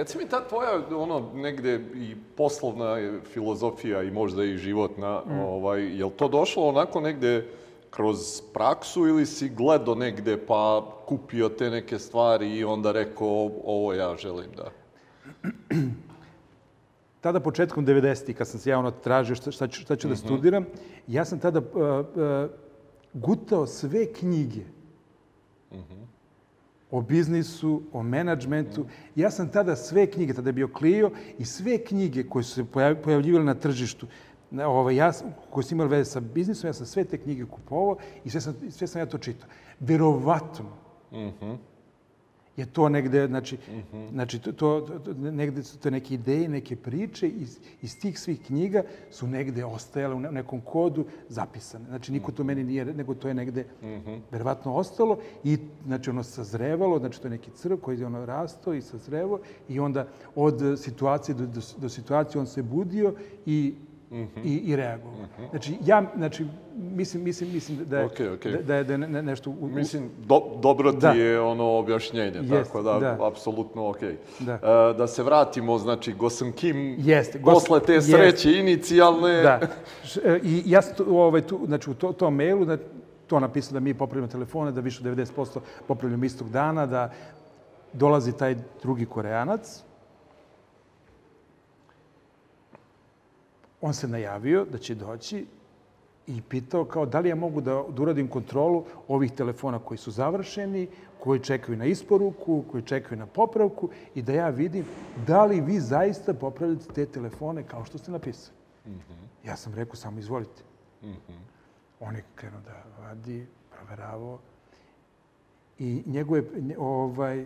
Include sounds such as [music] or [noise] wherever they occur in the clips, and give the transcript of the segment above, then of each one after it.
reci mi ta tvoja ono negde i poslovna filozofija i možda i životna, mm. ovaj, je li to došlo onako negde kroz praksu ili si gledao negde pa kupio te neke stvari i onda rekao ovo ja želim da... [clears throat] tada početkom 90-ih, kad sam se ja ono tražio šta, šta ću, šta ću mm -hmm. da mhm. studiram, ja sam tada uh, uh, gutao sve knjige mm -hmm. O biznisu, o menadžmentu. Ja sam tada sve knjige, tada je bio Clio, i sve knjige koje su se pojavljivale na tržištu, ovaj, ja, koji su imali veze sa biznisom, ja sam sve te knjige kupovao i sve sam, sve sam ja to čitao. Verovatno, mm -hmm je to negde, znači, mm -hmm. znači to, to, to, negde su to neke ideje, neke priče iz, iz tih svih knjiga su negde ostajale u nekom kodu zapisane. Znači, niko to meni nije, nego to je negde mm -hmm. verovatno ostalo i, znači, ono sazrevalo, znači, to je neki crv koji je ono rastao i sazrevo i onda od situacije do, do, do situacije on se budio i -hmm. i, i reagovao. Mm -hmm. Znači, ja, znači, mislim, mislim, mislim da je, okay, okay. Da, da je, da je ne, nešto... U, mislim, do, dobro ti da. je ono objašnjenje, Jest, tako da, da, apsolutno okej. Okay. Da. Uh, da se vratimo, znači, Gosan Kim, Jeste, Gos, posle te sreće jest. inicijalne... Da. E, I ja sam tu, ovaj, tu, znači, u to, tom mailu, da, to napisao da mi popravimo telefone, da više od 90% popravljamo istog dana, da dolazi taj drugi koreanac, on se najavio da će doći i pitao kao da li ja mogu da, da uradim kontrolu ovih telefona koji su završeni, koji čekaju na isporuku, koji čekaju na popravku i da ja vidim da li vi zaista popravljate te telefone kao što ste napisali. Mm -hmm. Ja sam rekao samo izvolite. Mm -hmm. On je krenuo da radi, proveravao i njegove, ovaj,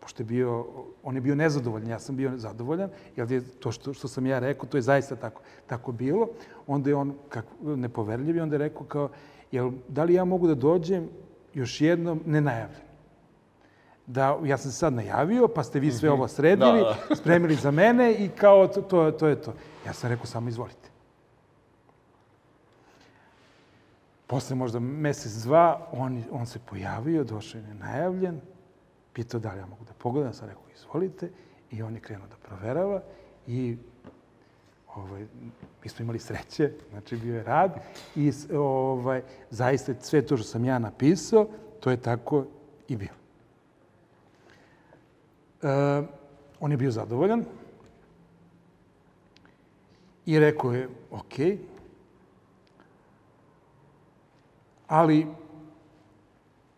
pošto je bio, on je bio nezadovoljan, ja sam bio zadovoljan, jer je to što, što sam ja rekao, to je zaista tako, tako bilo. Onda je on kako, nepoverljiv i onda je rekao kao, jel, da li ja mogu da dođem još jednom nenajavljen? Da, ja sam se sad najavio, pa ste vi sve ovo sredili, da, da. spremili za mene i kao to, to, to je to. Ja sam rekao, samo izvolite. Posle možda mesec, dva, on, on se pojavio, došao je nenajavljen, pitao da li ja mogu da pogledam, sam rekao izvolite. I on je krenuo da proverava i ovaj, mi smo imali sreće, znači bio je rad. I ovaj, zaista sve to što sam ja napisao, to je tako i bilo. E, on je bio zadovoljan i rekao je, ok, ali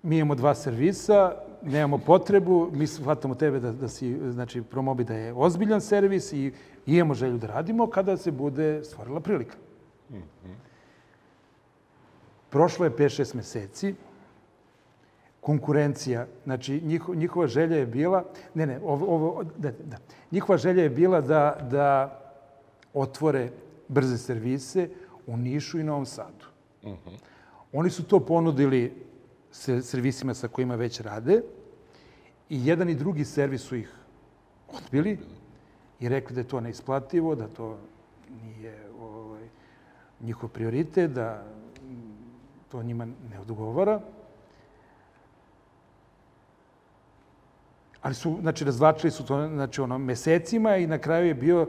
mi imamo dva servisa, nemamo potrebu, mi shvatamo tebe da, da si, znači, Promobi da je ozbiljan servis i imamo želju da radimo kada se bude stvorila prilika. Mm -hmm. Prošlo je 5-6 meseci, konkurencija, znači njiho, njihova želja je bila, ne, ne, ovo, ovo da, da, njihova želja je bila da, da otvore brze servise u Nišu i Novom Sadu. Mm -hmm. Oni su to ponudili servisima sa kojima već rade i jedan i drugi servis su ih odbili i rekli da je to neisplativo, da to nije ovaj, njihov prioritet, da to njima ne odgovara. Ali su, znači, razvlačili su to, znači, ono, mesecima i na kraju je bio, uh,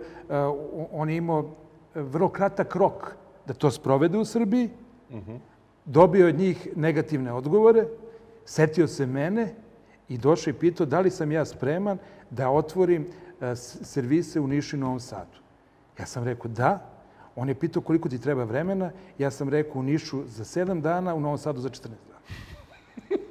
on je imao vrlo kratak rok da to sprovede u Srbiji. Uh mhm. -huh dobio od njih negativne odgovore, setio se mene i došao i pitao da li sam ja spreman da otvorim e, servise u Nišu i Novom Sadu. Ja sam rekao da. On je pitao koliko ti treba vremena. Ja sam rekao u Nišu za 7 dana, u Novom Sadu za 14 dana. [laughs]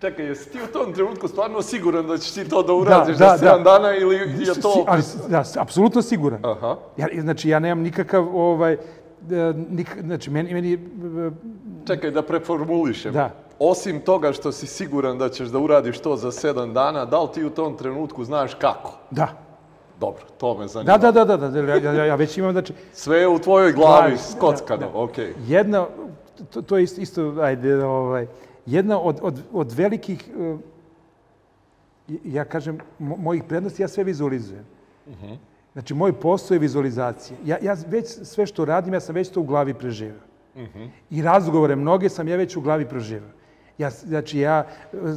Čekaj, jesi ti u tom trenutku stvarno siguran da ćeš ti to da uradiš da, da, za 7 da. dana ili je to... Ali, da, apsolutno siguran. Aha. Ja, znači, ja nemam nikakav ovaj, nik, znači, meni, meni... E, Čekaj, da preformulišem. Da. Osim toga što si siguran da ćeš da uradiš to za sedam dana, da li ti u tom trenutku znaš kako? Da. Dobro, to me zanima. Da, da, da, da, da ja, ja, ja već imam, znači... Sve je u tvojoj glavi, skockano, da, da. okej. Okay. Jedna, to, to je isto, isto, ajde, ovaj, jedna od, od, od velikih, uh, ja kažem, mojih prednosti, ja sve vizualizujem. Uh mhm. -huh. Znači, moj posao je vizualizacija. Ja, ja već sve što radim, ja sam već to u glavi preživao. Mm -hmm. I razgovore mnoge sam ja već u glavi proživao. Ja, znači, ja,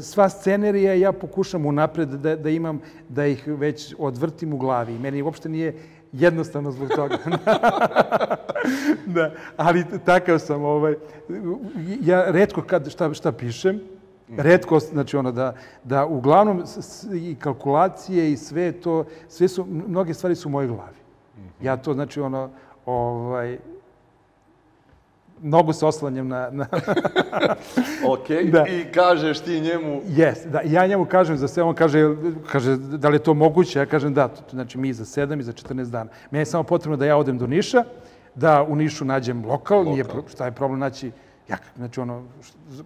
sva scenerija ja pokušam unapred da, da imam, da ih već odvrtim u glavi. I meni uopšte nije jednostavno zbog toga. [laughs] da, ali takav sam. Ovaj, ja redko kad šta, šta pišem, redko, znači ono da, da uglavnom i kalkulacije i sve to, sve su, mnoge stvari su u mojoj glavi. Ja to, znači ono, ovaj, mnogo se oslanjam na... na [laughs] ok, [laughs] da. i kažeš ti njemu... Jes, da, ja njemu kažem za sve, on kaže, kaže da li je to moguće, ja kažem da, to, znači mi za 7 i za 14 dana. Meni je samo potrebno da ja odem do Niša, da u Nišu nađem lokal, lokal. nije, šta je problem naći, ja, znači ono,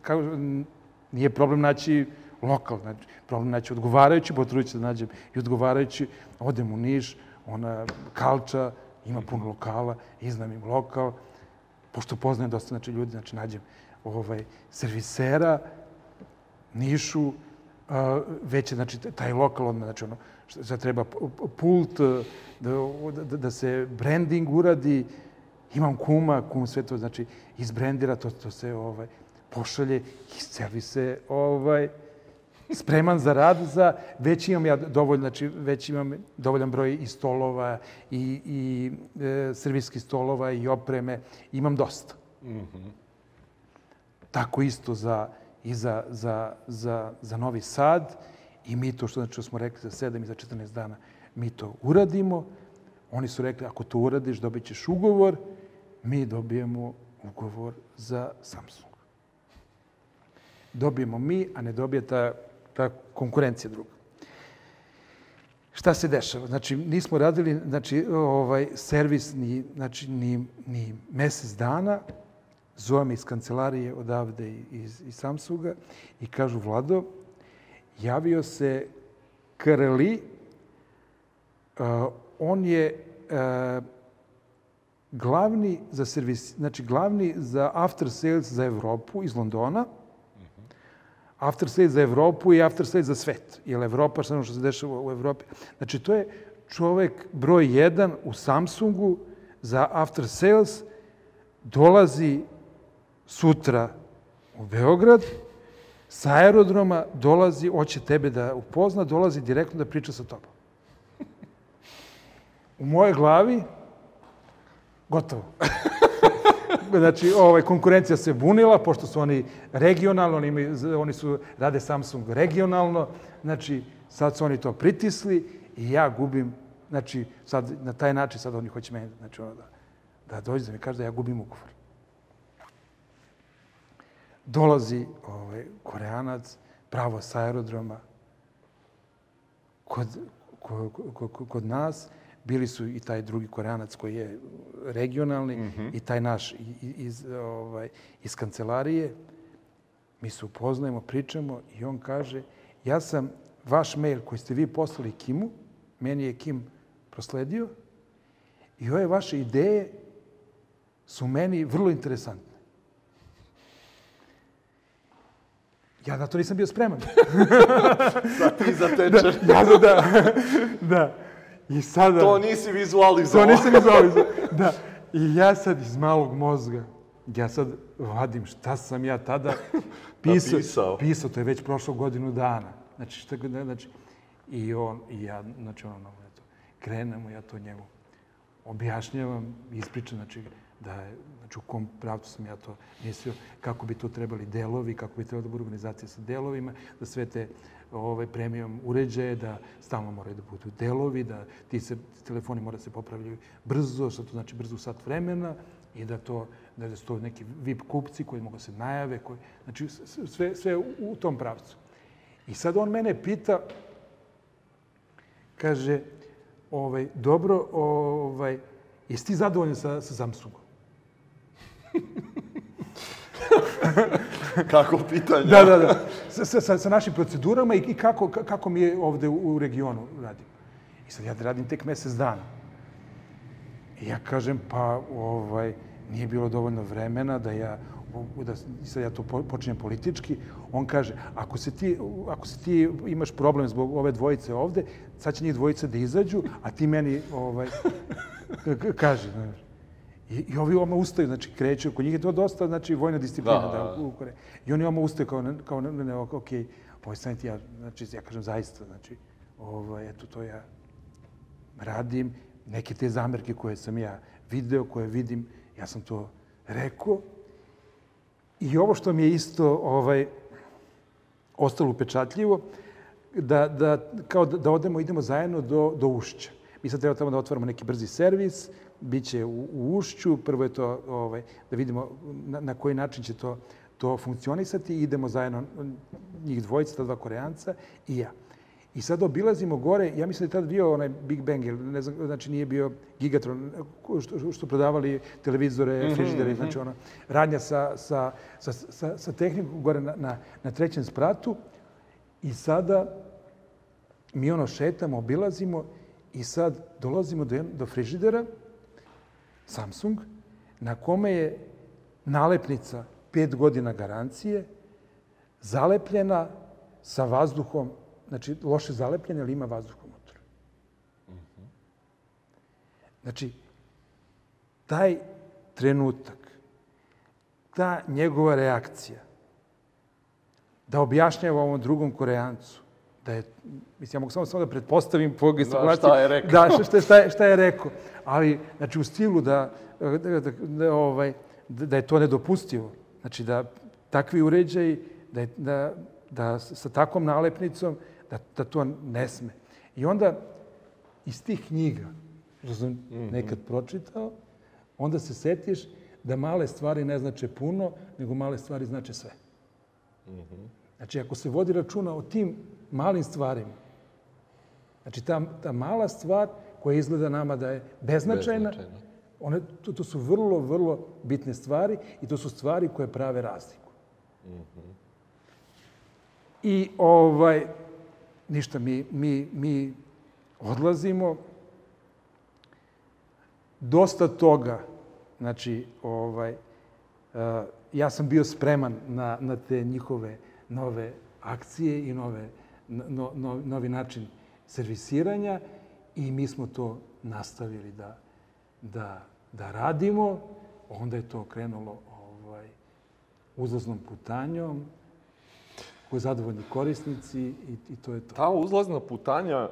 kao, nije problem naći lokal, znači, problem naći odgovarajući, potrudit ću da nađem i odgovarajući, odem u Niš, ona kalča, ima puno lokala, iznam im lokal, pošto poznajem dosta znači, ljudi, znači nađem ovaj, servisera, Nišu, a, već je znači, taj lokal odmah, znači ono, što treba pult, da, da, da se branding uradi, imam kuma, kum sve to znači izbrendira, to, to se ovaj, pošalje i servise ovaj, spreman za rad, za, već imam ja dovoljno, znači već imam dovoljan broj i stolova i, i e, serviskih stolova i opreme, imam dosta. Mm -hmm. Tako isto za, i za, za, za, za Novi Sad i mi to što, znači, što smo rekli za 7 i za 14 dana, mi to uradimo. Oni su rekli, ako to uradiš, dobit ćeš ugovor. Mi dobijemo ugovor za Samsung. Dobijemo mi, a ne dobije ta ta konkurencija druga. Šta se dešava? Znači, nismo radili znači, ovaj, servis ni, znači, ni, ni mesec dana. Zove me iz kancelarije odavde iz, iz Samsunga i kažu, Vlado, javio se Kareli, uh, on je uh, glavni za servis, znači glavni za after sales za Evropu iz Londona, after sale za Evropu i after sale za svet. Jer Evropa, što se dešava u Evropi. Znači, to je čovek broj jedan u Samsungu za after sales, dolazi sutra u Beograd, sa aerodroma dolazi, hoće tebe da upozna, dolazi direktno da priča sa tobom. U mojoj glavi, gotovo. [laughs] znači, ovaj, konkurencija se bunila, pošto su oni regionalno, oni, oni su, rade Samsung regionalno, znači, sad su oni to pritisli i ja gubim, znači, sad, na taj način sad oni hoće meni, znači, ono, da, da dođe da mi kaže da ja gubim ugovor. Dolazi ovaj, koreanac, pravo sa aerodroma, kod, kod, kod, kod nas, bili su i taj drugi koreanac koji je regionalni mm -hmm. i taj naš iz, ovaj, iz kancelarije. Mi se upoznajemo, pričamo i on kaže, ja sam vaš mail koji ste vi poslali Kimu, meni je Kim prosledio i ove vaše ideje su meni vrlo interesantne. Ja na to nisam bio spreman. [laughs] Sad ti zatečen. [laughs] da, ja, da, da. [laughs] I sada... To nisi vizualizovao. To nisam vizualizovao, da. I ja sad iz malog mozga, ja sad vadim šta sam ja tada [laughs] pisao. Napisao. Pisao, to je već prošlo godinu dana. Znači, šta, znači, i on, i ja, znači ono, eto, krenemo, ja to njemu objašnjavam, ispričam, znači, da je, znači u kom pravcu sam ja to mislio, kako bi to trebali delovi, kako bi trebalo da bude organizacija sa delovima, da sve te ovaj, premium uređaje, da stalno moraju da budu delovi, da ti se, telefoni moraju da se popravljaju brzo, što to znači brzo sat vremena i da to da su to neki VIP kupci koji mogu da se najave, koji, znači sve, sve u, u tom pravcu. I sad on mene pita, kaže, ovaj, dobro, ovaj, jesi ti zadovoljan sa, sa Samsungom? [laughs] kako pitanje? Da, da, da. Sa, sa, sa našim procedurama i, i kako, kako mi je ovde u, u regionu radim. I sad ja radim tek mesec dana. I ja kažem, pa ovaj, nije bilo dovoljno vremena da ja da sad ja to počinjem politički, on kaže, ako se, ti, ako se ti imaš problem zbog ove dvojice ovde, sad će njih dvojice da izađu, a ti meni ovaj, [laughs] kaže, znaš. I, I ovi oma ustaju, znači kreću, kod njih je to dosta, znači vojna disciplina Da, da, da. u Koreji. I oni oma ustaju kao, ne- kao ne, ne, ok, ovaj sanit ja, znači ja kažem zaista, znači, ovaj, eto to ja radim, neke te zamerke koje sam ja video, koje vidim, ja sam to rekao. I ovo što mi je isto ovaj, ostalo upečatljivo, da, da, kao da, da odemo, idemo zajedno do, do Ušća. Mi sad treba tamo da otvorimo neki brzi servis, bit će u, u Ušću, prvo je to ovaj, da vidimo na, na koji način će to, to funkcionisati. Idemo zajedno, njih dvojica, ta dva koreanca i ja. I sad obilazimo gore, ja mislim da je tad bio onaj Big Bang, ne znam, znači nije bio Gigatron, što, što prodavali televizore, frižidere, znači ono, radnja sa, sa, sa, sa, sa tehnikom gore na, na, na trećem spratu. I sada mi ono šetamo, obilazimo i sad dolazimo do, do frižidera, Samsung, na kome je nalepnica pet godina garancije, zalepljena sa vazduhom, znači loše zalepljena, ali ima vazduh unutra. Znači, taj trenutak, ta njegova reakcija, da objašnjava ovom drugom Koreancu, da je, mislim, ja mogu samo, samo da pretpostavim po gestikulaciji. šta je rekao. Da, šta, šta, je, šta je rekao. Ali, znači, u stilu da, da, da, da, ovaj, da, da je to nedopustivo. Znači, da takvi uređaji, da, je, da, da sa takvom nalepnicom, da, da to ne sme. I onda, iz tih knjiga, što sam nekad pročitao, onda se setiš da male stvari ne znače puno, nego male stvari znače sve. Znači, ako se vodi računa o tim malim stvarima, znači ta, ta mala stvar koja izgleda nama da je beznačajna, Beznačajna. one, to, to su vrlo, vrlo bitne stvari i to su stvari koje prave razliku. I ovaj, ništa, mi, mi, mi odlazimo, dosta toga, znači, ovaj, uh, ja sam bio spreman na, na te njihove nove akcije i nove, no, no, novi način servisiranja i mi smo to nastavili da, da, da radimo. Onda je to krenulo ovaj, uzlaznom putanjom, koji zadovoljni korisnici i, i to je to. Ta uzlazna putanja e,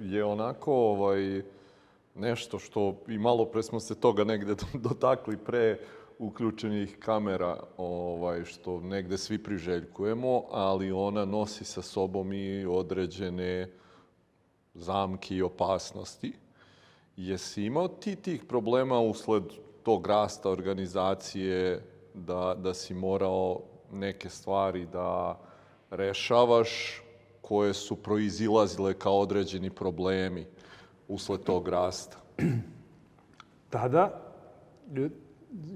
je onako ovaj, nešto što i malo pre smo se toga negde dotakli pre uključenih kamera, ovaj, što negde svi priželjkujemo, ali ona nosi sa sobom i određene zamke i opasnosti. Jesi imao ti tih problema usled tog rasta organizacije, da, da si morao neke stvari da rešavaš koje su proizilazile kao određeni problemi usled tog rasta? tada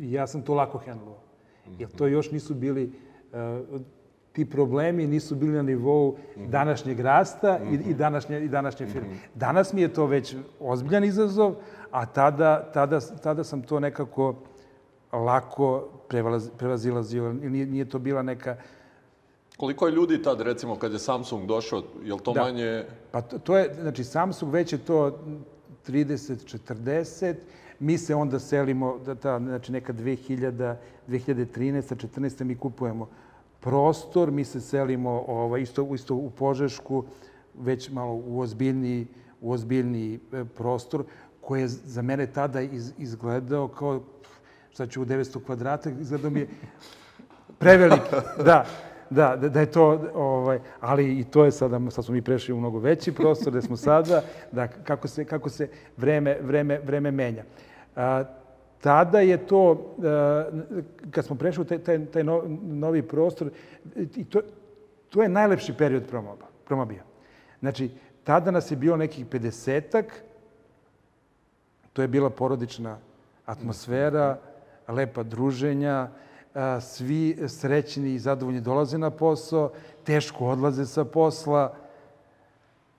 ja sam to lako hendlovao. Jer to još nisu bili, uh, ti problemi nisu bili na nivou današnjeg rasta i, i, današnje, i današnje firme. Danas mi je to već ozbiljan izazov, a tada, tada, tada sam to nekako lako prevalaz, prevazilazio. Nije, nije to bila neka... Koliko je ljudi tad, recimo, kad je Samsung došao, je li to Da. manje... Pa to, to je, znači Samsung već je to 30-40, mi se onda selimo, da ta, znači neka 2000, 2013. 14. mi kupujemo prostor, mi se selimo ovaj, isto, isto u Požešku, već malo u ozbiljniji, u ozbiljniji e, prostor, koji je za mene tada iz, izgledao kao, šta ću, u 900 kvadrata, izgledao mi je preveliki, da. Da, da, da je to, ovaj, ali i to je sada, sad smo mi prešli u mnogo veći prostor gde smo sada, da kako se, kako se vreme, vreme, vreme menja. A, tada je to, kad smo prešli u taj, taj, taj no- novi prostor, i to, to je najlepši period promoba, promobija. Znači, tada nas je bilo nekih 50-ak, to je bila porodična atmosfera, lepa druženja, svi srećni i zadovoljni dolaze na posao, teško odlaze sa posla.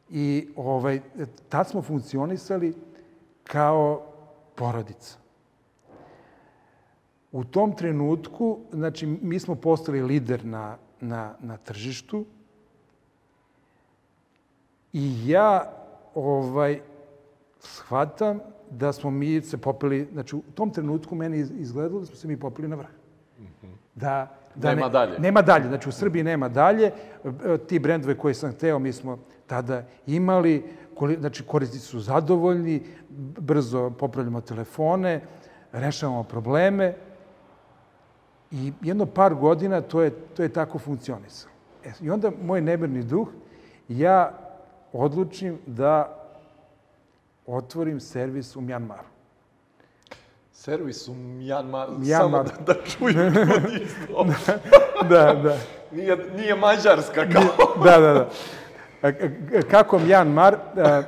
I ovaj, tad smo funkcionisali kao porodica. U tom trenutku, znači, mi smo postali lider na, na, na tržištu i ja ovaj, shvatam da smo mi se popeli, znači u tom trenutku meni iz- izgledalo da smo se mi popeli na vrh. Da, da Nema dalje. Nema dalje, znači u Srbiji nema dalje. E, Ti brendove koje sam hteo, mi smo tada imali, znači korisnici su zadovoljni, brzo popravljamo telefone, rešavamo probleme i jedno par godina to je, to je tako funkcionisalo. E, I onda moj nemirni duh, ja odlučim da otvorim servis u Mjanmaru. Servis u Mjanmar, Mjanmar. samo da, da čuju ljudi [laughs] isto. da, da. Nije, nije Mađarska kao... da, da, da. A, a, Kako Mjanmar, a,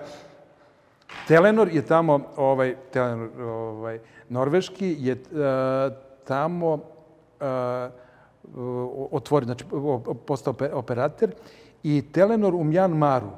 Telenor je tamo, ovaj, Telenor, ovaj, norveški, je a, tamo a, o- otvorio, znači postao ope- operator i Telenor u Mjanmaru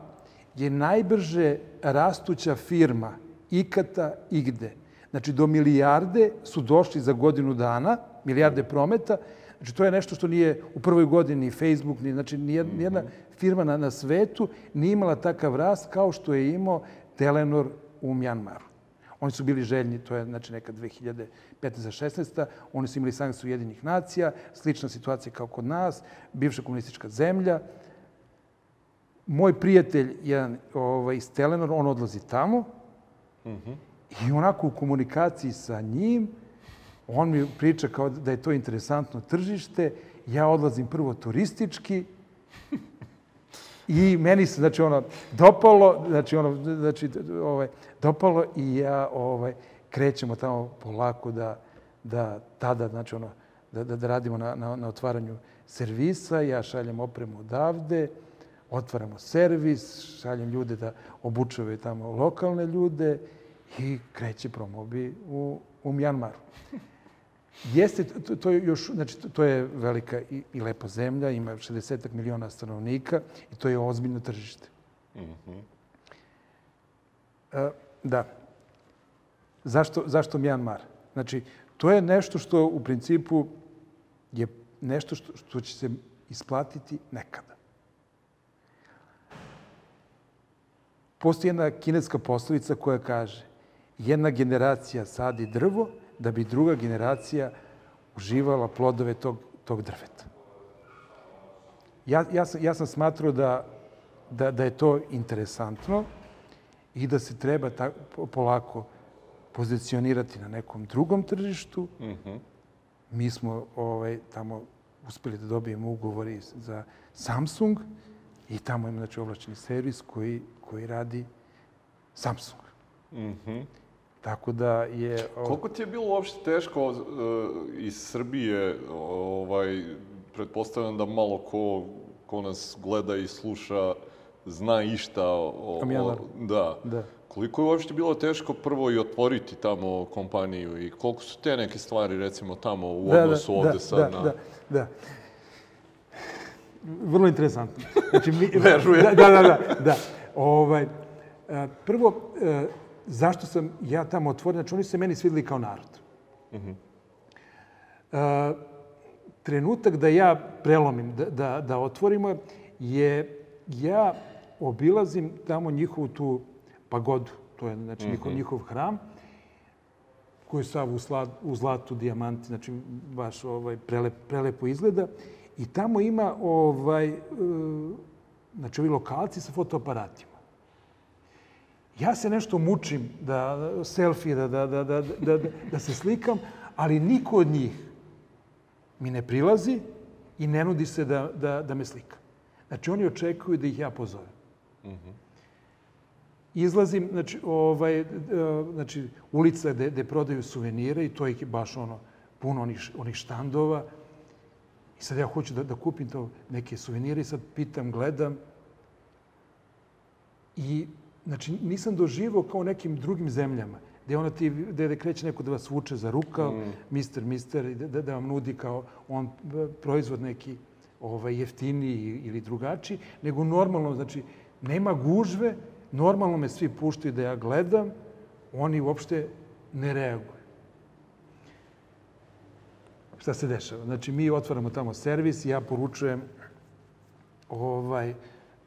je najbrže rastuća firma ikata igde. Znači, do milijarde su došli za godinu dana, milijarde prometa. Znači, to je nešto što nije u prvoj godini ni Facebook, ni, znači, nijed- nijedna firma na, na svetu nije imala takav rast kao što je imao Telenor u Mjanmaru. Oni su bili željni, to je znači neka 2015-16. Oni su imali sankciju Jedinih nacija, slična situacija kao kod nas, bivša komunistička zemlja. Moj prijatelj, jedan ovaj, iz Telenor, on odlazi tamo i onako u komunikaciji sa njim, on mi priča kao da je to interesantno tržište, ja odlazim prvo turistički, I meni se, znači, ono, dopalo, znači, ono, znači, ovaj, dopalo i ja, ovaj, krećemo tamo polako da, da tada, znači, ono, da, da, da radimo na, na, na otvaranju servisa. Ja šaljem opremu odavde, otvaramo servis, šaljem ljude da obučavaju tamo lokalne ljude i kreće promobi u, u Mjanmaru. Jeste, to, to je još, znači, to- je velika i, i lepa zemlja, ima 60 miliona stanovnika i to je ozbiljno tržište. E, da. Zašto, zašto Mjanmar? Znači, to je nešto što u principu je nešto što, što će se isplatiti nekada. Postoji jedna kineska poslovica koja kaže jedna generacija sadi drvo da bi druga generacija uživala plodove tog, tog drveta. Ja, ja, sam, ja sam smatrao da, da, da je to interesantno i da se treba ta, polako pozicionirati na nekom drugom tržištu. Mi smo ovaj, tamo uspeli da dobijemo ugovor i za Samsung i tamo ima znači, ovlačeni servis koji, koji radi Samsung. Tako da je... o- Koliko ti je bilo uopšte teško e, iz Srbije, ovaj, pretpostavljam da malo ko, ko nas gleda i sluša zna išta o... O da. Da. Koliko je uopšte bilo teško prvo i otvoriti tamo kompaniju i koliko su te neke stvari recimo tamo u odnosu ovde sad da, na... Da, da. Vrlo interesantno. Znači, mi, [laughs] Verujem. Da, da, da, da, da. Ovaj, a, prvo, e, zašto sam ja tamo otvoren? Znači, oni su se meni svideli kao narod. A, trenutak da ja prelomim, da, da, da otvorimo, je ja obilazim tamo njihovu tu pagodu, to je znači njihov, njihov hram, koji je sav u, sla, u zlatu, dijamanti, znači baš ovaj, prelep, prelepo izgleda. I tamo ima ovaj, e, znači ovi lokalci sa fotoaparatima. Ja se nešto mučim da selfie, da, da, da, da, da, da, da se slikam, ali niko od njih mi ne prilazi i ne nudi se da, da, da me slika. Znači, oni očekuju da ih ja pozovem. Izlazim, znači, ovaj, znači ulica gde, gde prodaju suvenire i to je baš ono, puno onih, onih štandova. I sad ja hoću da, da kupim to neke suvenire i sad pitam, gledam. I, znači, nisam doživao kao nekim drugim zemljama gde ona ti, gde, kreće neko da vas vuče za rukav, mister, mister, i da, da vam nudi kao on proizvod neki ovaj, jeftiniji ili drugačiji, nego normalno, znači, nema gužve, normalno me svi puštaju da ja gledam, oni uopšte ne reaguju. Šta se dešava? Znači, mi otvaramo tamo servis i ja poručujem ovaj,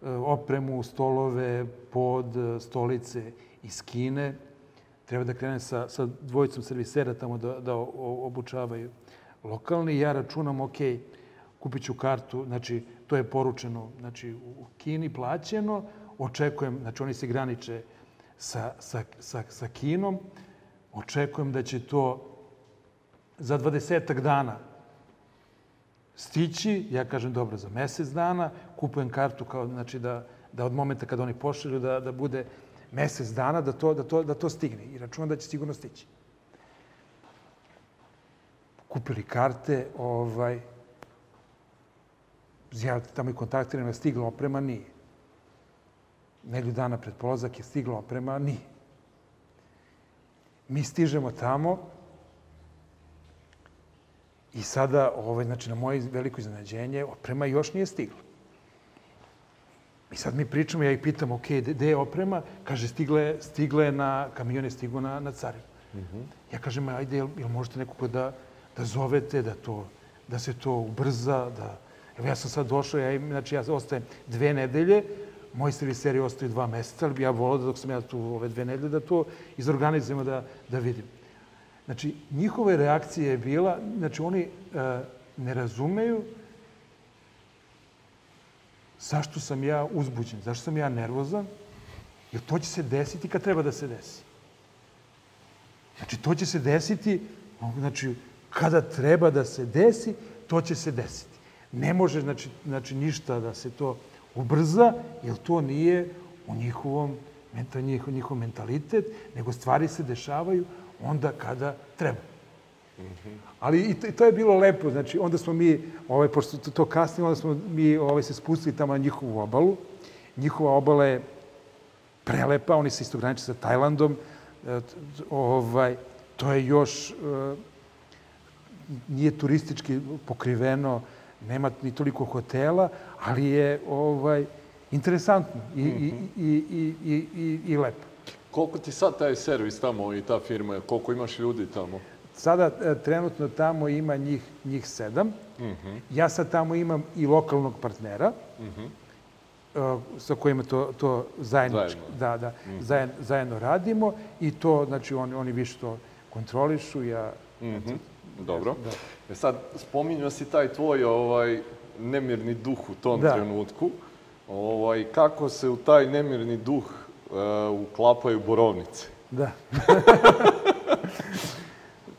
opremu, stolove, pod, e, stolice iz Kine. treba da krene sa, sa dvojicom servisera tamo da, da obučavaju lokalni. Ja računam, ok, kupit ću kartu, znači to je poručeno znači, u Kini plaćeno, očekujem, znači oni se graniče sa, sa, sa, sa Kinom, očekujem da će to za 20 dana stići, ja kažem dobro, za mesec dana, kupujem kartu kao, znači da, da od momenta kada oni pošalju da, da bude mesec dana, da to, da, to, da to stigne i računam da će sigurno stići. Kupili karte, ovaj, ja tamo i kontaktiram, je stigla oprema, nije. Nedelju dana pred polazak je stigla oprema, nije. Mi stižemo tamo, I sada, ovaj, znači, na moje veliko iznenađenje, oprema još nije stigla. I sad mi pričamo, ja ih pitam, ok, gde je oprema? Kaže, stigle, stigle na, kamion je stigo na, na carinu. Ja kažem, ajde, jel, jel možete nekoga da, da zovete, da, to, da se to ubrza, da... Evo, ja sam sad došao, ja, znači, ja ostajem dve nedelje, moji serviseri ostaju dva meseca, ali bi ja volao da dok sam ja tu ove dve nedelje, da to izorganizujemo, da, da vidim. Znači, njihove reakcije je bila, znači oni e, ne razumeju zašto sam ja uzbuđen, zašto sam ja nervozan, jer to će se desiti kad treba da se desi. Znači, to će se desiti, znači, kada treba da se desi, to će se desiti. Ne može, znači, znači ništa da se to ubrza, jer to nije u njihovom, menta- njihov, njihov mentalitet, nego stvari se dešavaju onda kada treba. Ali i to, i to je bilo lepo. Znači, onda smo mi, ovaj, pošto to, to kasnije, onda smo mi ovaj, se spustili tamo na njihovu obalu. Njihova obala je prelepa, oni se isto graniče sa Tajlandom. E, ovaj, to je još, e, nije turistički pokriveno, nema ni toliko hotela, ali je ovaj, interesantno i, i, i, i, i, i, i lepo. Koliko ti sad taj servis tamo i ta firma, koliko imaš ljudi tamo? Sada e, trenutno tamo ima njih, njih sedam. Ja sad tamo imam i lokalnog partnera e, sa kojima to, to zajednički, Zajedno. da, da, zajedno, zajedno radimo i to, znači, oni, oni više to kontrolišu, ja... Mhm, Dobro. Da. E sad, spominjao si taj tvoj ovaj, nemirni duh u tom Da. trenutku. Ovaj, kako se u taj nemirni duh uklapaju borovnice? Da.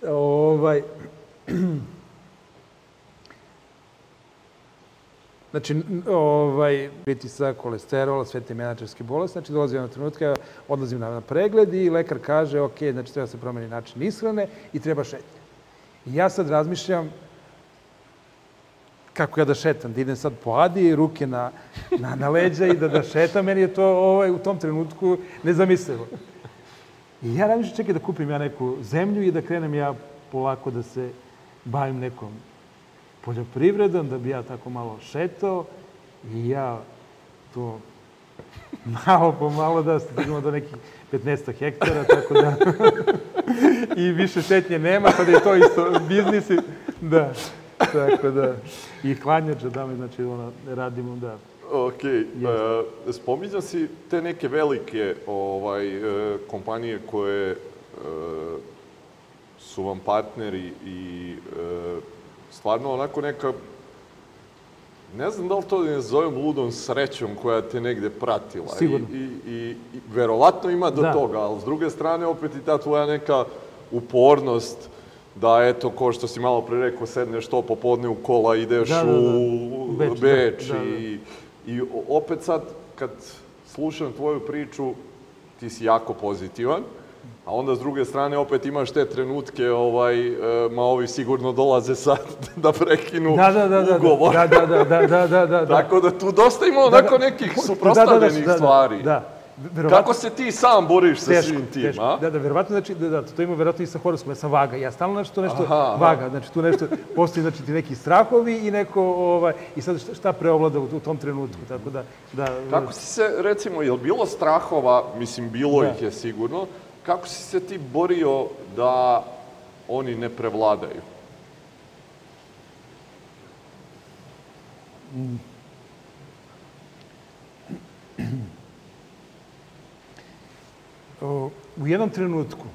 [laughs] ovaj, [clears throat] Znači, ovaj, pritisak, kolesterol, sve te menadžerske bolesti, znači dolazi jednog trenutka, odlazim na, na pregled i lekar kaže, ok, znači treba se promeni način ishrane i treba šetnje. I ja sad razmišljam kako ja da šetam, da idem sad po Adi, ruke na, na, na leđa i da, da šetam, meni je to ovaj, u tom trenutku nezamislivo. I ja razmišljam, čekaj da kupim ja neku zemlju i da krenem ja polako da se bavim nekom poljoprivredom, da bi ja tako malo šetao i ja to malo po malo da stignemo do nekih 15 hektara, tako da [laughs] i više šetnje nema, pa da je to isto biznis. Da, tako da. I hladnjača da mi, znači, ono, radimo, da. Ok, e, spominjao si te neke velike ovaj, e, kompanije koje e, su vam partneri i e, stvarno onako neka, ne znam da li to ne zovem ludom srećom koja te negde pratila. Sigurno. I, i, i, i verovatno ima do Da. toga, ali s druge strane opet i ta tvoja neka upornost da eto, ko što si malo pre rekao, sedneš to popodne u kola, ideš Da, da, da. u Beč, Beč, da, da, da. i, i o- opet sad kad slušam tvoju priču, ti si jako pozitivan, a onda s druge strane opet imaš te trenutke, ovaj, e, ma ovi sigurno dolaze sad [laughs] da prekinu Da, da, da, da, ugovor. da, da, da, da, da, da, da. Tako da tu dosta ima Da, onako da. nekih Da, da, da, suprostavljenih da, da, stvari. Da, verovatno, Kako se ti sam boriš sa teško, svim tim, teško. a? Da, da, verovatno, znači, da, da, to ima verovatno i sa horoskopom, ja sam vaga. Ja stalno nešto, nešto Aha, aha. vaga, znači tu nešto, postoji znači ti neki strahovi i neko, ovaj, i sad šta, šta preovlada u, u tom trenutku, tako da, da, Kako si se, recimo, je li bilo strahova, mislim, bilo Da. ih je sigurno, kako si se ti borio da oni ne prevladaju? o, u jednom trenutku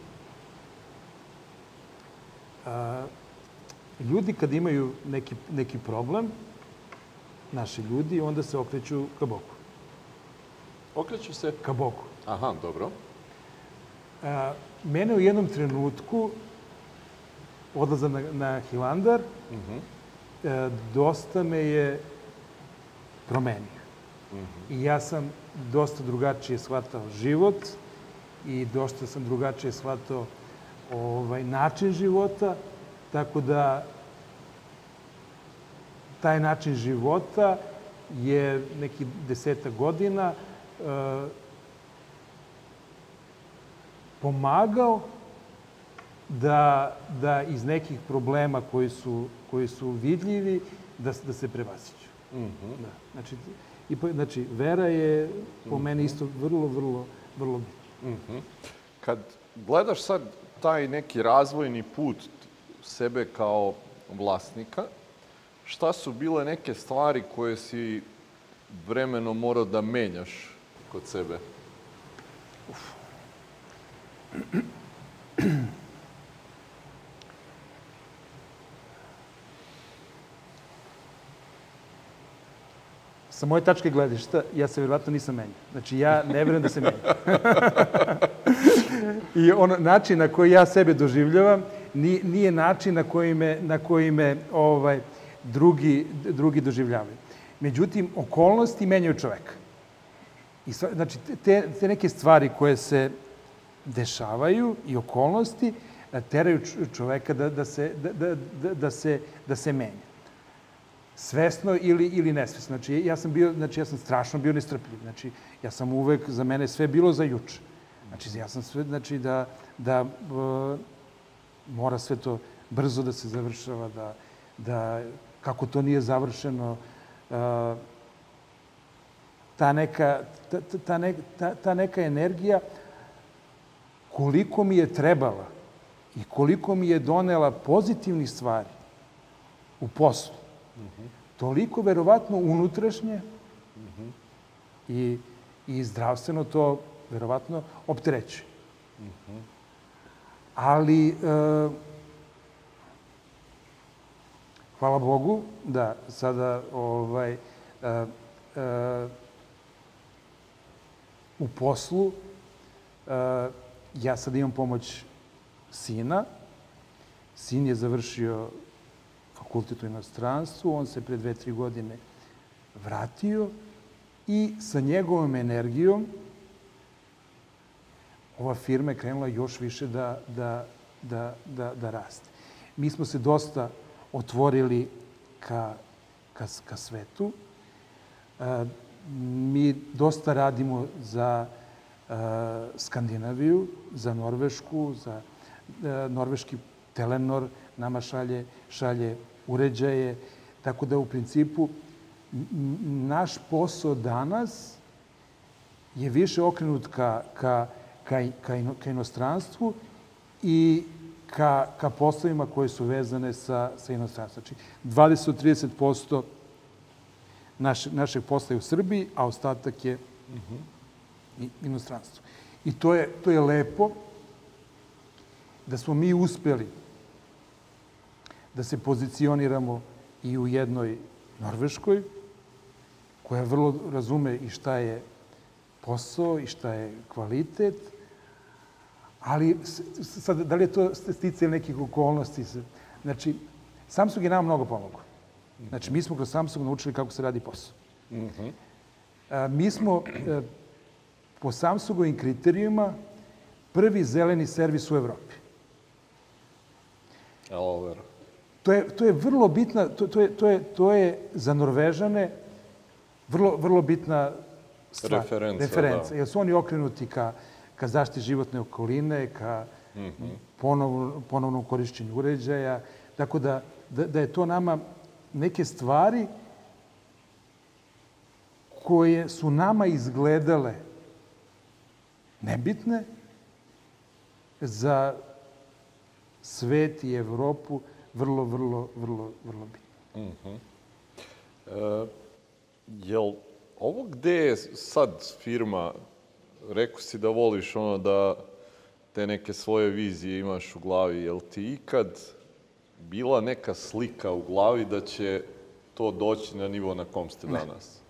a, ljudi kad imaju neki, neki problem, naši ljudi, onda se okreću ka Bogu. Okreću se? Ka Bogu. Aha, dobro. A, mene u jednom trenutku odlazam na, na Hilandar, e, dosta me je promenio. I ja sam dosta drugačije shvatao život i dosta sam drugačije shvatao ovaj, način života, tako da taj način života je neki deseta godina e, pomagao da, da iz nekih problema koji su, koji su vidljivi, da, da se prevaziću. Da. Znači, i, znači, vera je po meni isto vrlo, vrlo, vrlo bitna. Kad gledaš sad taj neki razvojni put sebe kao vlasnika, šta su bile neke stvari koje si vremenom morao da menjaš kod sebe? Sa moje tačke gledišta, ja se vjerovatno nisam menjao. Znači, ja ne vjerujem da se menjam. [laughs] I ono, način na koji ja sebe doživljavam ni- nije način na koji me, na koji me ovaj, drugi, drugi doživljavaju. Međutim, okolnosti menjaju čoveka. I sva, znači, te, te neke stvari koje se dešavaju i okolnosti teraju čoveka da, da, se, da, da, da, da, se, da se menja svesno ili, ili nesvesno. Znači, ja sam bio, znači, ja sam strašno bio nestrpljiv. Znači, ja sam uvek, za mene sve bilo za juče. Znači, ja sam sve, znači, da, da e, mora sve to brzo da se završava, da, da kako to nije završeno, e, ta neka, ta, ta- ta, ta neka energija koliko mi je trebala i koliko mi je donela pozitivnih stvari u poslu, toliko verovatno unutrašnje i, i zdravstveno to verovatno opterećuje. Ali, e, hvala Bogu da sada ovaj, e, e, u poslu e, ja sad imam pomoć sina. Sin je završio fakultet u inostranstvu, on se pre dve, tri godine vratio i sa njegovom energijom ova firma je krenula još više da, da, da, da, da raste. Mi smo se dosta otvorili ka, ka, ka svetu. E, mi dosta radimo za e, Skandinaviju, za Norvešku, za e, norveški Telenor nama šalje, šalje uređaje. Tako da u principu naš posao danas je više okrenut ka, ka, ka, ka, ino- ka inostranstvu i ka, ka poslovima koje su vezane sa, sa inostranstvom. Znači, 20-30% naše, našeg posla je u Srbiji, a ostatak je i inostranstvo. I to je, to je lepo da smo mi uspeli da se pozicioniramo i u jednoj Norveškoj, koja vrlo razume i šta je posao i šta je kvalitet, ali sad, da li je to sticaj nekih okolnosti? Znači, Samsung je nama mnogo pomogao. Znači, mi smo kroz Samsung naučili kako se radi posao. A, mi smo e, po Samsungovim kriterijima prvi zeleni servis u Evropi. Evo, ver. To je, to je vrlo bitna, to, to, je, to, je, to je za Norvežane vrlo, vrlo bitna stvar. Referenca, Referenca. da. Jer su oni okrenuti ka, ka zaštiti životne okoline, ka ponovno, ponovnom korišćenju uređaja. Tako da, da, da je to nama neke stvari koje su nama izgledale nebitne za svet i Evropu vrlo, vrlo, vrlo, vrlo bitno. E, jel ovo gde je sad firma, rekao si da voliš ono da te neke svoje vizije imaš u glavi, jel ti ikad bila neka slika u glavi da će to doći na nivo na kom ste danas?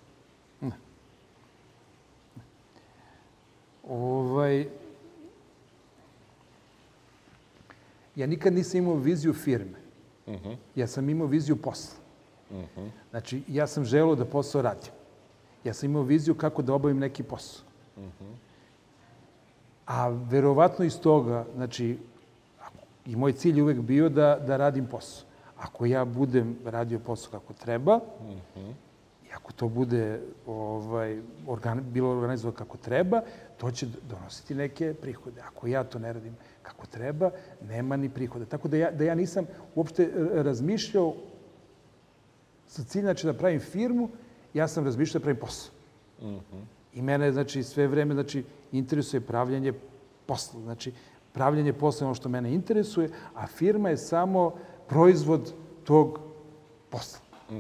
Ovaj, ja nikad nisam imao viziju firme. Ja sam imao viziju posla. Znači, ja sam želeo da posao radim. Ja sam imao viziju kako da obavim neki posao. A verovatno iz toga, znači, i moj cilj je uvek bio da, da radim posao. Ako ja budem radio posao kako treba, i ako to bude ovaj, organ, bilo organizovano kako treba, to će donositi neke prihode. Ako ja to ne radim kako treba, nema ni prihoda. Tako da ja, da ja nisam uopšte e, razmišljao sa ciljem znači, da pravim firmu, ja sam razmišljao da pravim posao. I mene, znači, sve vreme, znači, interesuje pravljanje posla. Znači, pravljanje posla je ono što mene interesuje, a firma je samo proizvod tog posla. E,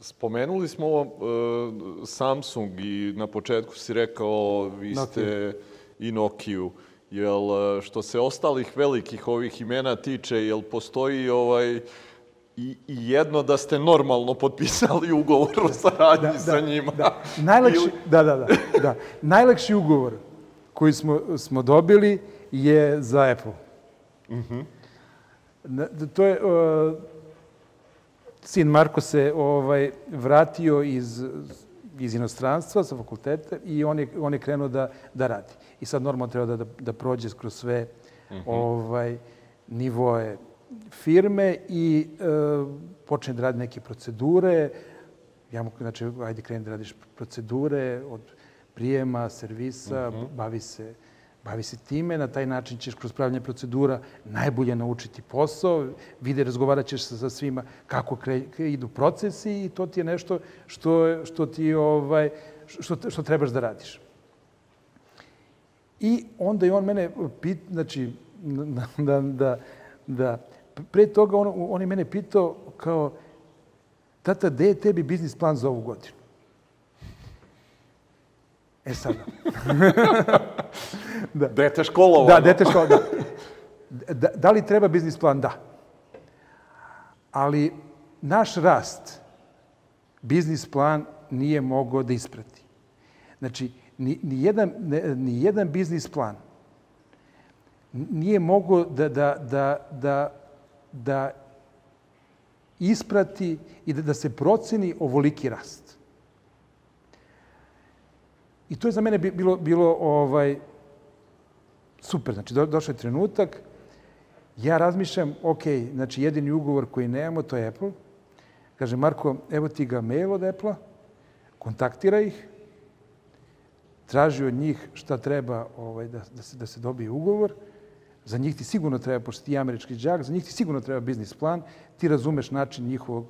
spomenuli smo e, Samsung i na početku si rekao vi ste i Nokiju. Jel, e, što se ostalih velikih ovih imena tiče, jel postoji ovaj i, i jedno da ste normalno potpisali ugovor o saradnji Da, sa njima? Da. Najlakši, da, da, da, da. Najlakši ugovor koji smo, smo dobili je za Apple. Na- da, To je, uh, sin Marko se ovaj, vratio iz, iz inostranstva sa fakulteta i on je, on je krenuo da, da radi. I sad normalno treba da, da, da prođe kroz sve ovaj, nivoe firme i e, počne da radi neke procedure. Ja mu, znači, ajde kreni da radiš procedure od prijema, servisa, bavi se bavi se time, na taj način ćeš kroz pravljanje procedura najbolje naučiti posao, vide, razgovarat ćeš sa, svima kako kre- idu procesi i to ti je nešto što, što ti ovaj, što, što trebaš da radiš. I onda je on mene pit, znači, da, da, da, da pre toga on, on je mene pitao kao, tata, gde je tebi biznis plan za ovu godinu? E sada. [laughs] Dete školovano. Da, dete škola, da. da. Da li treba biznis plan? Da. Ali naš rast biznis plan nije mogao da isprati. Znači, ni, ni, jedan, ni jedan biznis plan nije mogao da, da, da, da, da isprati i da, da se proceni ovoliki rast. I to je za mene bi- bilo, bilo ovaj, super. Znači, do, došao je trenutak, ja razmišljam, ok, znači jedini ugovor koji nemamo, to je Apple. Kaže, Marko, evo ti ga mail od Apple-a, kontaktira ih, traži od njih šta treba ovaj, da, da, se, da se dobije ugovor. Za njih ti sigurno treba, pošto ti je američki džak, za njih ti sigurno treba biznis plan, ti razumeš način njihovog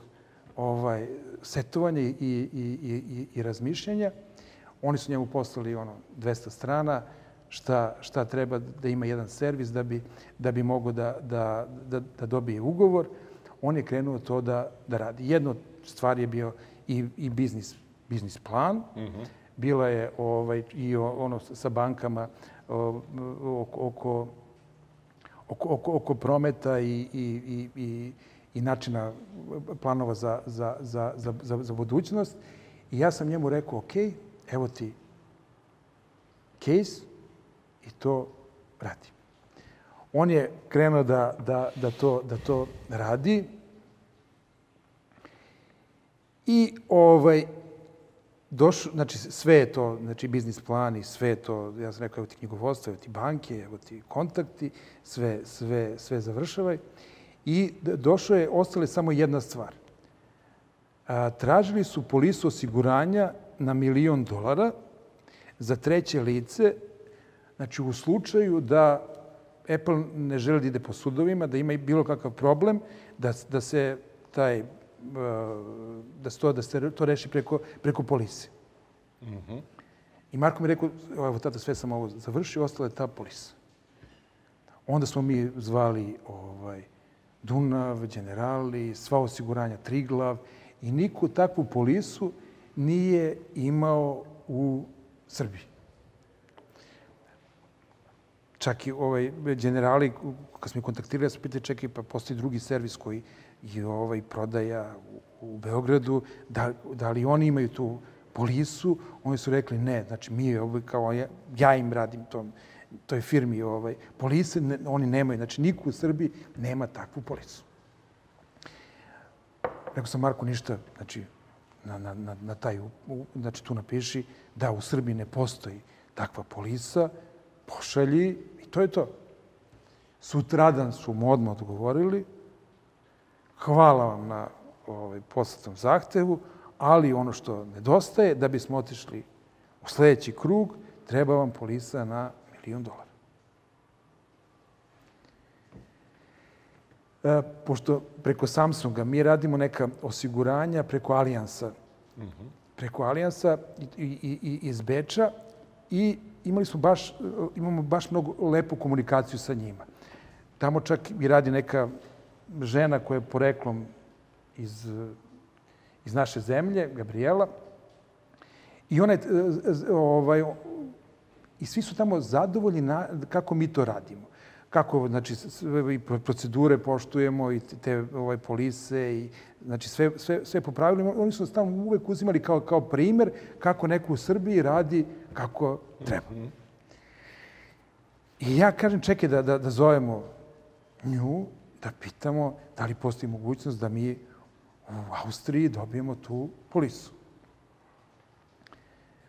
ovaj, setovanja i, i, i, i, i razmišljanja. Oni su njemu poslali ono 200 strana, šta, šta treba da ima jedan servis da bi, da bi mogao da, da, da, da dobije ugovor. On je krenuo to da, da radi. Jedno od stvari je bio i, i biznis, biznis plan. Bila je ovaj, i ono sa bankama oko, oko, oko, oko, prometa i, i, i, i, i načina planova za, za, za, za, za, za budućnost. I ja sam njemu rekao, ok, evo ti case i to radi. On je krenuo da, da, da, to, da to radi i ovaj, došlo, znači sve je to, znači biznis plan i sve to, ja sam rekao, evo ti knjigovodstvo, evo ti banke, evo ti kontakti, sve, sve, sve završavaj. I došlo je, ostale samo jedna stvar. A, tražili su polisu osiguranja na milion dolara za treće lice, znači u slučaju da Apple ne želi da ide po sudovima, da ima bilo kakav problem, da, da se taj e, da se to, da se to reši preko, preko polise. I Marko mi je rekao, evo tada sve sam ovo završio, ostala je ta polisa. Onda smo mi zvali ovaj, Dunav, Generali, sva osiguranja Triglav i niko takvu polisu nije imao u Srbiji. čak i ovaj, generali, kad smo ih kontaktirali, sam pitali, čekaj, pa postoji drugi servis koji je ovaj, prodaja u, u Beogradu, da, da li oni imaju tu polisu? Oni su rekli ne, znači mi ovaj, kao ja, ja im radim tom, toj firmi ovaj, polise, ne, oni nemaju, znači niko u Srbiji nema takvu polisu. Rekao sam, Marko, ništa, znači, na, na, na, na taj, u, znači tu napiši da u Srbiji ne postoji takva polisa, pošalji i to je to. Sutradan su mu odmah odgovorili, hvala vam na ovaj, poslatom zahtevu, ali ono što nedostaje, da bismo otišli u sledeći krug, treba vam polisa na milion dolara. Pošto preko Samsunga mi radimo neka osiguranja preko Alijansa, mm -hmm. preko Alijansa i, i, i iz Beča i imali smo baš, imamo baš mnogo lepu komunikaciju sa njima. Tamo čak i radi neka žena koja je poreklom iz, iz naše zemlje, Gabriela. I ona je, ovaj, i svi su tamo zadovoljni na, kako mi to radimo. Kako, znači, sve i procedure poštujemo i te ovaj, polise i znači sve, sve, sve po pravilima. Oni su tamo uvek uzimali kao, kao primer kako neko u Srbiji radi kako treba. I ja kažem, čekaj da, da, da zovemo nju, da pitamo da li postoji mogućnost da mi u Austriji dobijemo tu polisu.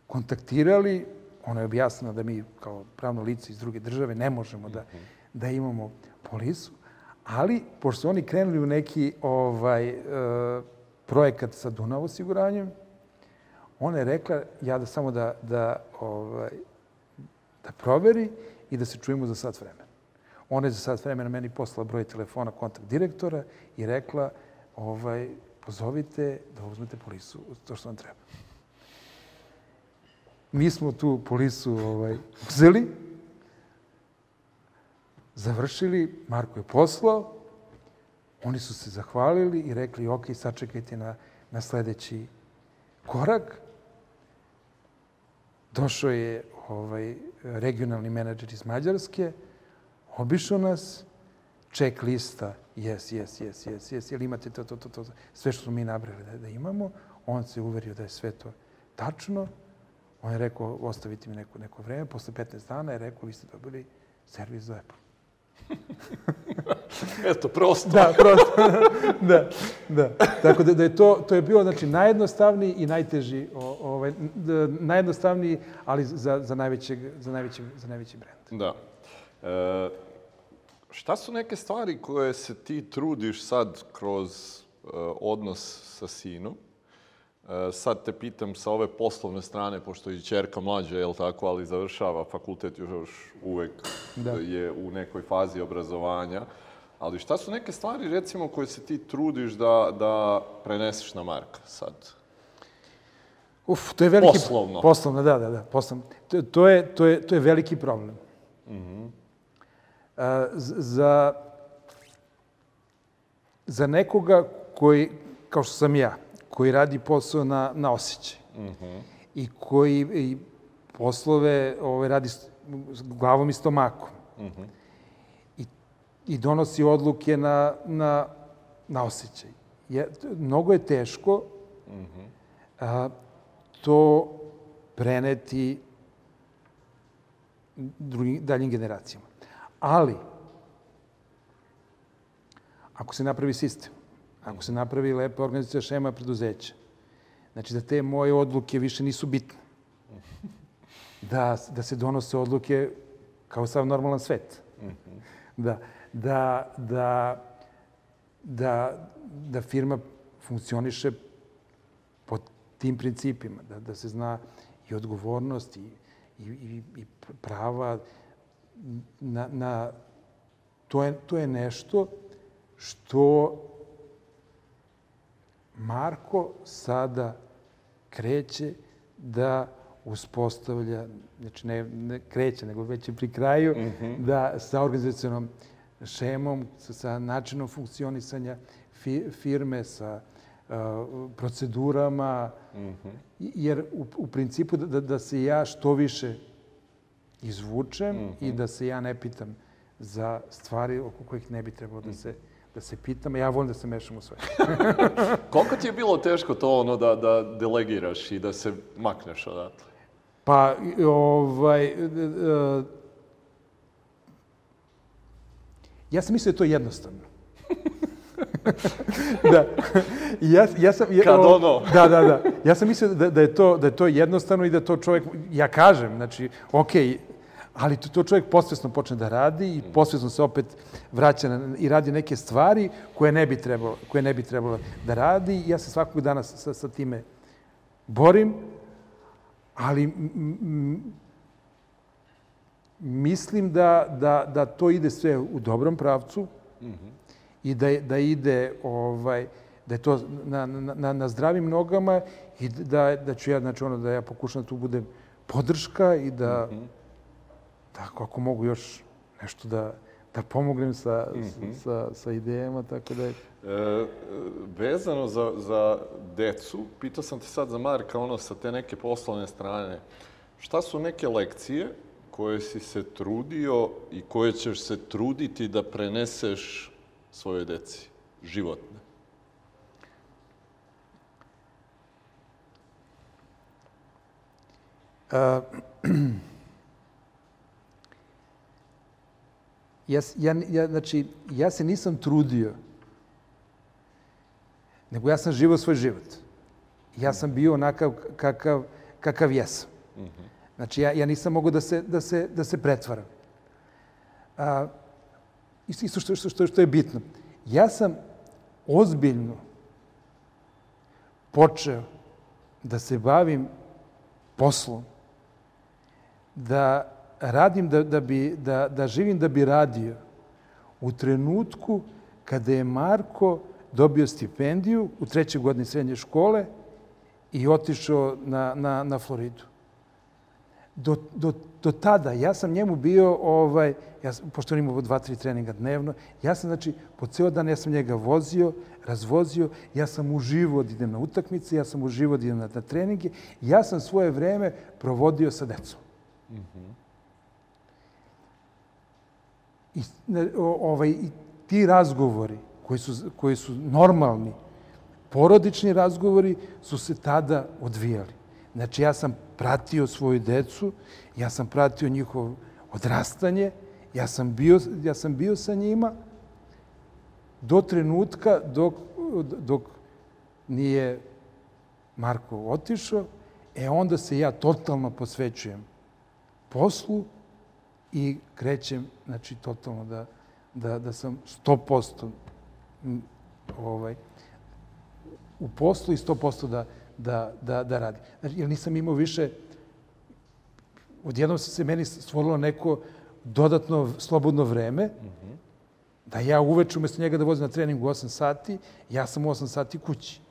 Kontaktirali, ona je objasnila da mi kao pravno lice iz druge države ne možemo da, da imamo polisu, ali pošto oni krenuli u neki ovaj, e, projekat sa Dunav osiguranjem, ona je rekla ja da samo da, da, ovaj, da proveri i da se čujemo za sat vremena. Ona je za sat vremena meni poslala broj telefona kontakt direktora i rekla ovaj, pozovite da uzmete polisu, to što vam treba. Mi smo tu polisu ovaj, uzeli, završili, Marko je poslao, oni su se zahvalili i rekli, ok, sačekajte na, na sledeći korak. Došao je ovaj, regionalni menadžer iz Mađarske, obišao nas, ček lista, jes, jes, jes, jes, jes, jel imate to, to, to, to, sve što smo mi nabrali da, da imamo. On se uverio da je sve to tačno. On je rekao, ostavite mi neko, neko vreme. Posle 15 dana je rekao, vi ste dobili servis za Apple. [laughs] Eto, prosto. Da, prosto. [laughs] da, da. Tako da, da je to, to je bilo znači, najjednostavniji i najteži, ovaj, najjednostavniji, ali za, za, najvećeg, za, najveći, za najveći brend. Da. E, šta su neke stvari koje se ti trudiš sad kroz e, odnos sa sinom? E, sad te pitam sa ove poslovne strane, pošto i čerka mlađa, je tako, ali završava fakultet još uvek da. je u nekoj fazi obrazovanja. Ali šta su neke stvari, recimo, koje se ti trudiš da, da preneseš na Marka sad? Uf, to je veliki... Poslovno. Poslovno, da, da, da, poslovno. To, to, je, to, je, to je veliki problem. Mm -hmm. A, za, za nekoga koji, kao što sam ja, koji radi posao na, na osjećaj mm -hmm. i koji i poslove ovaj, radi s glavom i stomakom mm -hmm. I, i donosi odluke na, na, na osjećaj. Je, mnogo je teško mm -hmm. a, to preneti drugim, daljim generacijama. Ali, ako se napravi sistem, ako se napravi lepa organizacija šema preduzeća, znači da te moje odluke više nisu bitne. Da, da se donose odluke kao sav normalan svet. Da, da, da, da, da firma funkcioniše po tim principima, da, da se zna i odgovornost i, i, i, i prava na, na to, je, to je nešto što Marko sada kreće da uspostavlja, znači ne, ne kreće, nego već je pri kraju, mm -hmm. da sa organizacijonom šemom, sa, sa načinom funkcionisanja fi, firme, sa uh, procedurama, mm -hmm. jer u, u principu da, da, da se ja što više izvučem i da se ja ne pitam za stvari oko kojih ne bi trebalo da se, da se pitam. Ja volim da se mešam u sve. [laughs] Koliko ti je bilo teško to ono da, da delegiraš i da se makneš odatle? Pa, ovaj, e, ja sam mislio da je to jednostavno. [laughs] da. Ja, ja sam, ja, Kad ono. [laughs] Da, da, da. Ja sam mislio da, da, je to, da je to jednostavno i da to čovjek, ja kažem, znači, okej, ali to, to čovjek posvjesno počne da radi i posvjesno se opet vraća na, i radi neke stvari koje ne bi trebalo, koje ne bi trebalo da radi. Ja se svakog dana sa, sa time borim, ali m- m- mislim da, da, da to ide sve u dobrom pravcu i da, da ide ovaj, da je to na, na, na, zdravim nogama i da, da ću ja, znači ono, da ja pokušam da tu budem podrška i da, da ako mogu još nešto da, da pomognem sa, sa, sa idejama, tako da je... E, vezano za, za decu, pitao sam te sad za Marka, ono, sa te neke poslovne strane. Šta su neke lekcije koje si se trudio i koje ćeš se truditi da preneseš svojoj deci, životne? A, [clears throat] ja, ja, ja, znači, ja se nisam trudio, nego ja sam živao svoj život. Ja sam bio onakav kakav, kakav jesam. Znači, ja, ja nisam mogao da se, da se, da se pretvaram. A, isto što, što, što, što je bitno. Ja sam ozbiljno počeo da se bavim poslom, da radim, da, da, bi, da, da živim da bi radio u trenutku kada je Marko dobio stipendiju u trećoj godini srednje škole i otišao na, na, na Floridu. Do, do, do tada ja sam njemu bio, ovaj, ja, pošto on imao dva, tri treninga dnevno, ja sam, znači, po ceo dan ja sam njega vozio, razvozio, ja sam uživo da idem na utakmice, ja sam uživo da idem na, na treninge, ja sam svoje vreme provodio sa decom. I, ne, o- ovaj, i ti razgovori koji su, koji su normalni, porodični razgovori su se tada odvijali. Znači, ja sam pratio svoju decu, ja sam pratio njihovo odrastanje, ja sam bio, ja sam bio sa njima do trenutka dok, dok nije Marko otišao, e onda se ja totalno posvećujem poslu i krećem, znači, totalno da, da, da sam 100% m, ovaj, u poslu i 100% da, da, da, da radim. Znači, jer nisam imao više, odjednom se se meni stvorilo neko dodatno slobodno vreme, da ja uveče umesto njega da vozim na trening u 8 sati, ja sam u 8 sati kući.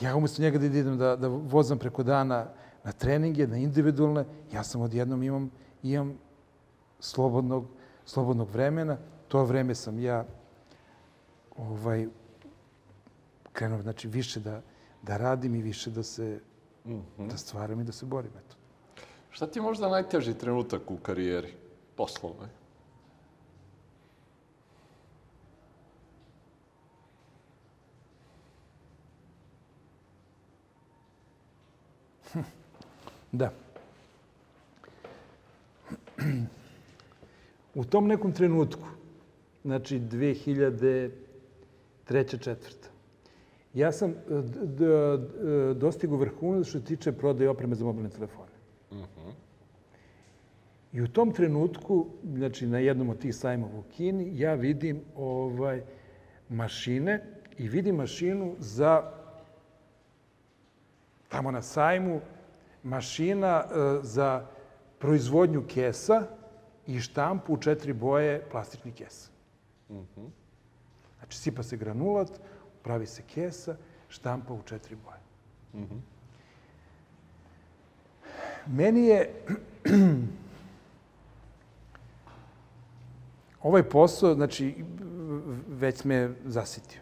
Ja umesto njega da idem da, da vozam preko dana na treninge, na individualne, ja sam odjednom imam, imam slobodnog, slobodnog vremena. To vreme sam ja ovaj, krenuo znači, više da, da radim i više da se da stvaram i da se borim. Eto. Šta ti je možda najteži trenutak u karijeri poslovnoj? Da. U tom nekom trenutku, znači 2003. četvrta, ja sam e, d- d- d- dostigao vrhunac što se tiče prodaje opreme za mobilne telefone. I u tom trenutku, znači na jednom od tih sajmova u Kini, ja vidim ovaj mašine i vidim mašinu za tamo na sajmu mašina e, za proizvodnju kesa i štampu u četiri boje plastičnih kesa. Znači, sipa se granulat, pravi se kesa, štampa u četiri boje. Meni je [clears throat] ovaj posao, znači, već me zasitio.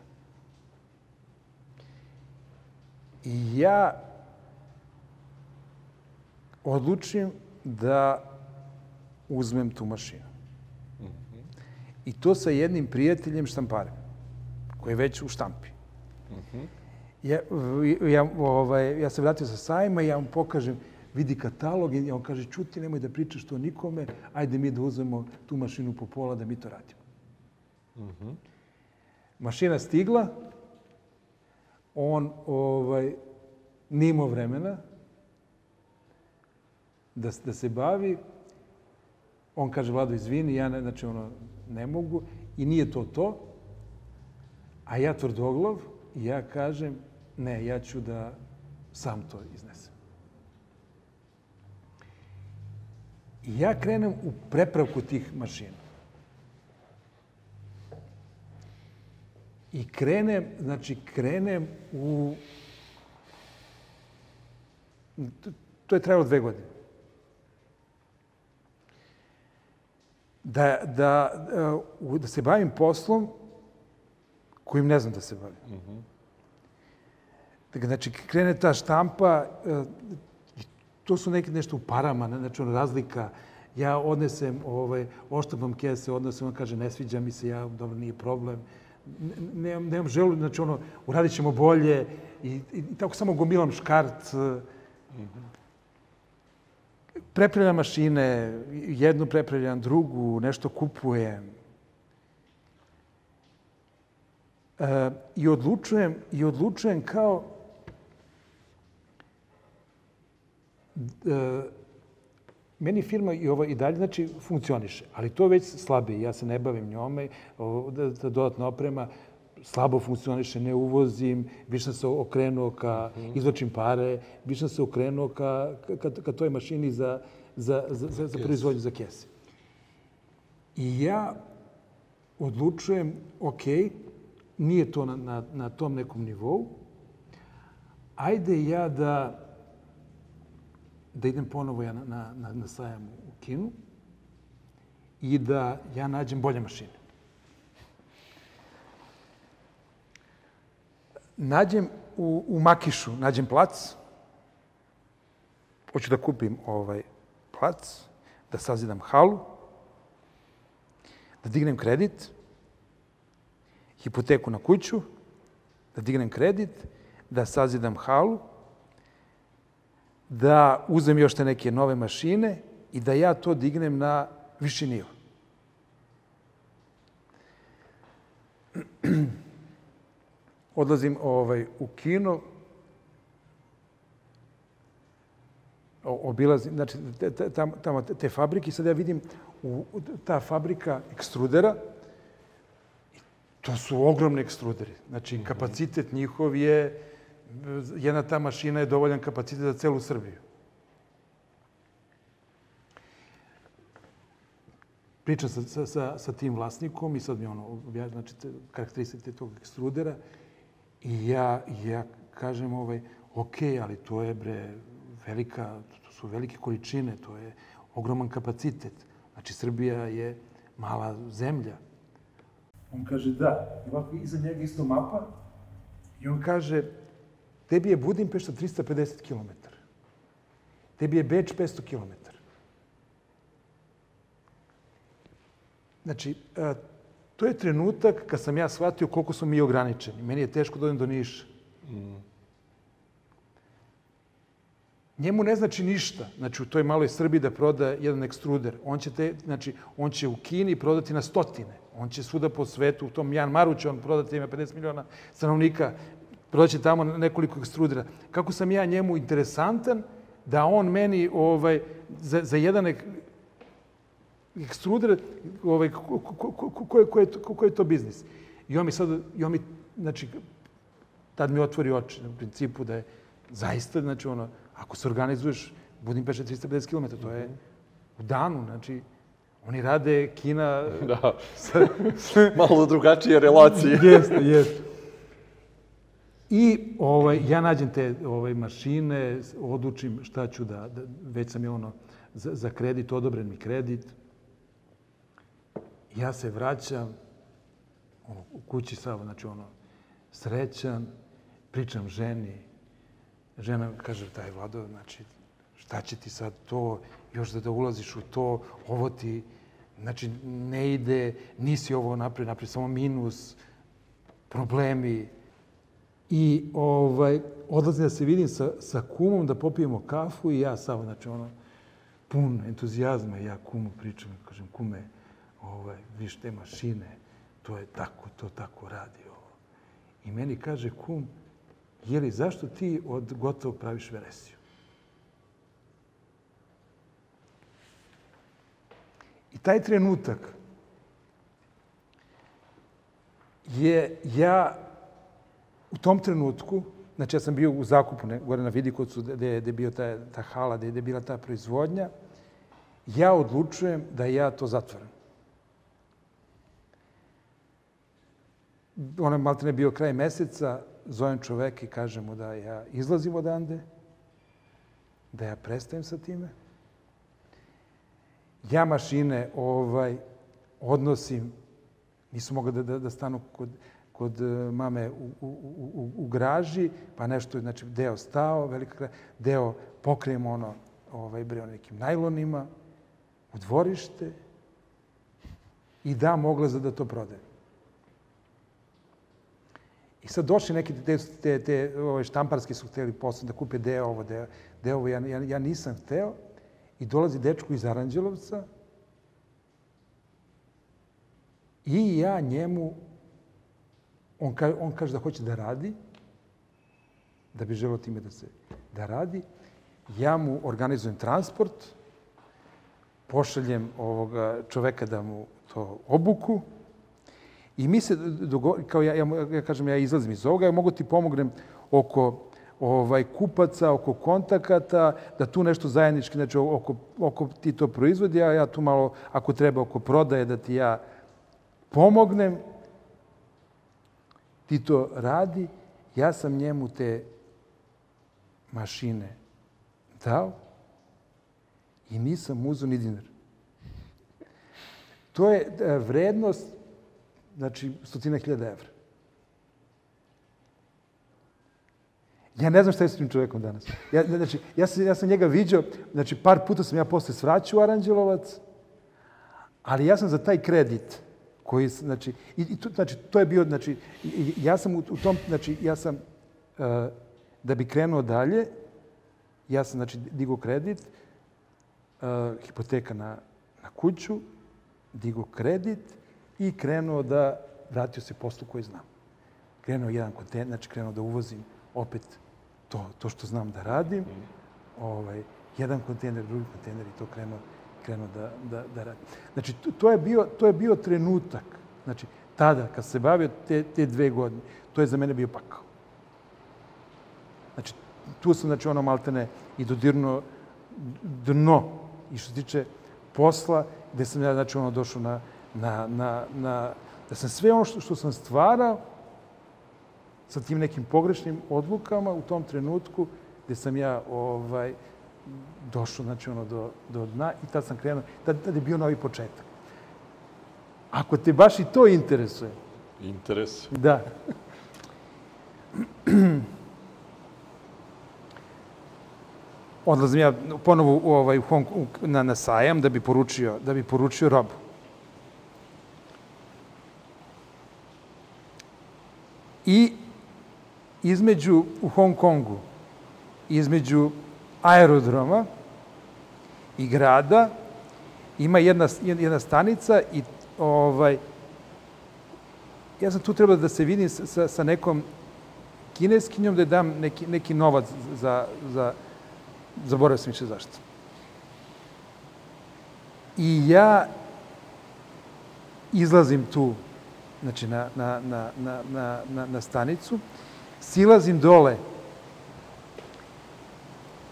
I ja odlučim da uzmem tu mašinu. I to sa jednim prijateljem štamparem, koji je već u štampi. Ja, ja, ovaj, ja se vratio sa sajma i ja mu pokažem, vidi katalog i on kaže, čuti, nemoj da pričaš to nikome, ajde mi da uzmemo tu mašinu po pola da mi to radimo. Mašina stigla, on ovaj, nije imao vremena da, da se bavi. On kaže, Vlado, izvini, ja ne, znači, ono, ne mogu i nije to to. A ja tvrdoglav i ja kažem, ne, ja ću da sam to iznesem. I ja krenem u prepravku tih mašina. I krenem, znači krenem u... To, je trajalo dve godine. Da, da, uh, da se bavim poslom kojim ne znam da se bavim. Mm -hmm. Dakle, znači, krene ta štampa, uh, to su neke nešto u parama, znači ono razlika. Ja odnesem, ovaj, oštapam kese, odnesem, on kaže, ne sviđa mi se, ja, dobro, nije problem nemam, nemam želu, znači ono, uradit ćemo bolje i, i, i tako samo gomilam škart. Mm -hmm. Prepravljam mašine, jednu prepravljam, drugu, nešto kupujem. E, I odlučujem, i odlučujem kao e, Meni firma i ovo i dalje znači funkcioniše, ali to već slabe. Ja se ne bavim njome, da, da dodatna oprema slabo funkcioniše, ne uvozim, više sam se okrenuo ka, mm -hmm. izločim pare, više sam se okrenuo ka, ka, ka toj mašini za, za, za, za, za proizvodnju za kese. I ja odlučujem, ok, nije to na, na, na tom nekom nivou, ajde ja da da idem ponovo ja na, na, na, na sajam u Kinu i da ja nađem bolje mašine. Nađem u, u Makišu, nađem plac. Hoću da kupim ovaj plac, da sazidam halu, da dignem kredit, hipoteku na kuću, da dignem kredit, da sazidam halu, da uzem još te neke nove mašine i da ja to dignem na viši nivo. [clears throat] Odlazim ovaj, u kino, obilazim, znači, tamo, tamo te fabrike, sad ja vidim u, ta fabrika ekstrudera, to su ogromni ekstruderi. Znači, kapacitet njihov je jedna ta mašina je dovoljan kapacitet za celu Srbiju. Pričam sa, sa, sa, sa tim vlasnikom i sad mi ono, znači, karakteristike tog ekstrudera i ja, ja kažem, ovaj, ok, ali to je, bre, velika, to su velike količine, to je ogroman kapacitet. Znači, Srbija je mala zemlja. On kaže da. I ovako iza njega isto mapa i on kaže, Tebi je Budimpešta 350 km. Tebi je Beč 500 km. Znači, to je trenutak kad sam ja shvatio koliko smo mi ograničeni. Meni je teško da odem do Niša. Mm. Njemu ne znači ništa, znači u toj maloj Srbiji da proda jedan ekstruder. On će, te, znači, on će u Kini prodati na stotine. On će svuda po svetu, u tom Janmaru će on prodati, ima 50 miliona stanovnika, prodaće tamo nekoliko ekstrudera. Kako sam ja njemu interesantan da on meni ovaj, za, za jedan ekstruder, ovaj, ko, ko, ko, ko, je, to biznis? I on mi sad, i on mi, znači, tad mi otvori oči, u principu da je zaista, znači, ono, ako se organizuješ, Budimpešta 350 km, to je u danu, znači, oni rade Kina... [laughs] Da, [laughs] malo drugačije relacije. [laughs] jeste, jeste. I ovaj, ja nađem te ovaj, mašine, odlučim šta ću da, da već sam je ono, za, za kredit, odobren mi kredit. Ja se vraćam, ono, u kući sam, znači ono, srećan, pričam ženi. Žena kaže, taj Vlado, znači, šta će ti sad to? još da, da ulaziš u to, ovo ti, znači, ne ide, nisi ovo napred, napred, samo minus, problemi. I ovaj, odlazim da se vidim sa, sa kumom, da popijemo kafu i ja samo, znači, ono, pun entuzijazma ja kumu pričam, kažem, kume, ovaj, viš te mašine, to je tako, to tako radi ovo. I meni kaže kum, jeli, zašto ti od gotovog praviš veresiju? I taj trenutak je ja u tom trenutku, znači ja sam bio u zakupu ne, gore na Vidikovcu gde je bio ta, ta hala, gde je bila ta proizvodnja, ja odlučujem da ja to zatvorim. Ono je malo ne bio kraj meseca, zovem čovek i kažem mu da ja izlazim odande, da ja prestajem sa time. Ja mašine ovaj, odnosim, nisu mogli da, da, da stanu kod, kod e, mame u, u, u, u graži, pa nešto, znači, deo stao, velika deo pokrijemo ono, ovaj, bre, nekim najlonima, u dvorište i da mogla za da to prodaje. I sad došli neki te, te, te ove štamparski su hteli posle da kupe deo ovo, deo, deo ovo. Ja, ja, ja nisam hteo. I dolazi dečko iz Aranđelovca i ja njemu, on, ka, on kaže da hoće da radi, da bi želeo time da se da radi. Ja mu organizujem transport, pošaljem ovoga čoveka da mu to obuku, I mi se, kao ja, ja, ja kažem, ja izlazim iz ovoga, ja mogu ti pomognem oko ovaj, kupaca, oko kontakata, da tu nešto zajednički, znači oko, oko ti to proizvodi, a ja tu malo, ako treba, oko prodaje, da ti ja pomognem. Ti to radi, ja sam njemu te mašine dao i nisam uzao ni dinar. To je e, vrednost znači stotina hiljada evra. Ja ne znam šta je s tim čovekom danas. Ja, znači, ja, sam, ja sam njega viđao, znači par puta sam ja posle svraćao u Aranđelovac, ali ja sam za taj kredit koji, znači, i, i to, znači, to je bio, znači, ja sam u, u tom, znači, ja sam, uh, da bi krenuo dalje, ja sam, znači, digao kredit, uh, hipoteka na, na kuću, digao kredit, i krenuo da, vratio se poslu koji znam. Krenuo jedan kontener, znači krenuo da uvozim opet to, to što znam da radim. Ovaj, jedan kontener, drugi kontener i to krenuo, krenuo da, da, da radim. Znači, to, je bio, to je bio trenutak. Znači, tada, kad se bavio te, te dve godine, to je za mene bio pakao. Znači, tu sam, znači, ono maltene i dodirnuo dno i što se tiče posla, gde sam ja, znači, ono došao na, na, na, na, da sam sve ono što, što sam stvarao sa tim nekim pogrešnim odlukama u tom trenutku gde sam ja ovaj, došao znači, ono, do, do dna i tad sam krenuo, tad, tad je bio novi početak. Ako te baš i to interesuje. Interesuje. Da. Odlazim ja ponovo u, ovaj, u Hong, na, na sajam da bi poručio, da bi poručio robu. I između, u Hong Kongu, između aerodroma i grada ima jedna, jedna stanica i ovaj, ja sam tu trebao da se vidim sa, sa nekom kineskinjom da dam neki, neki novac za, za zaboravio sam više zašto. I ja izlazim tu znači na, na, na, na, na, na, stanicu, silazim dole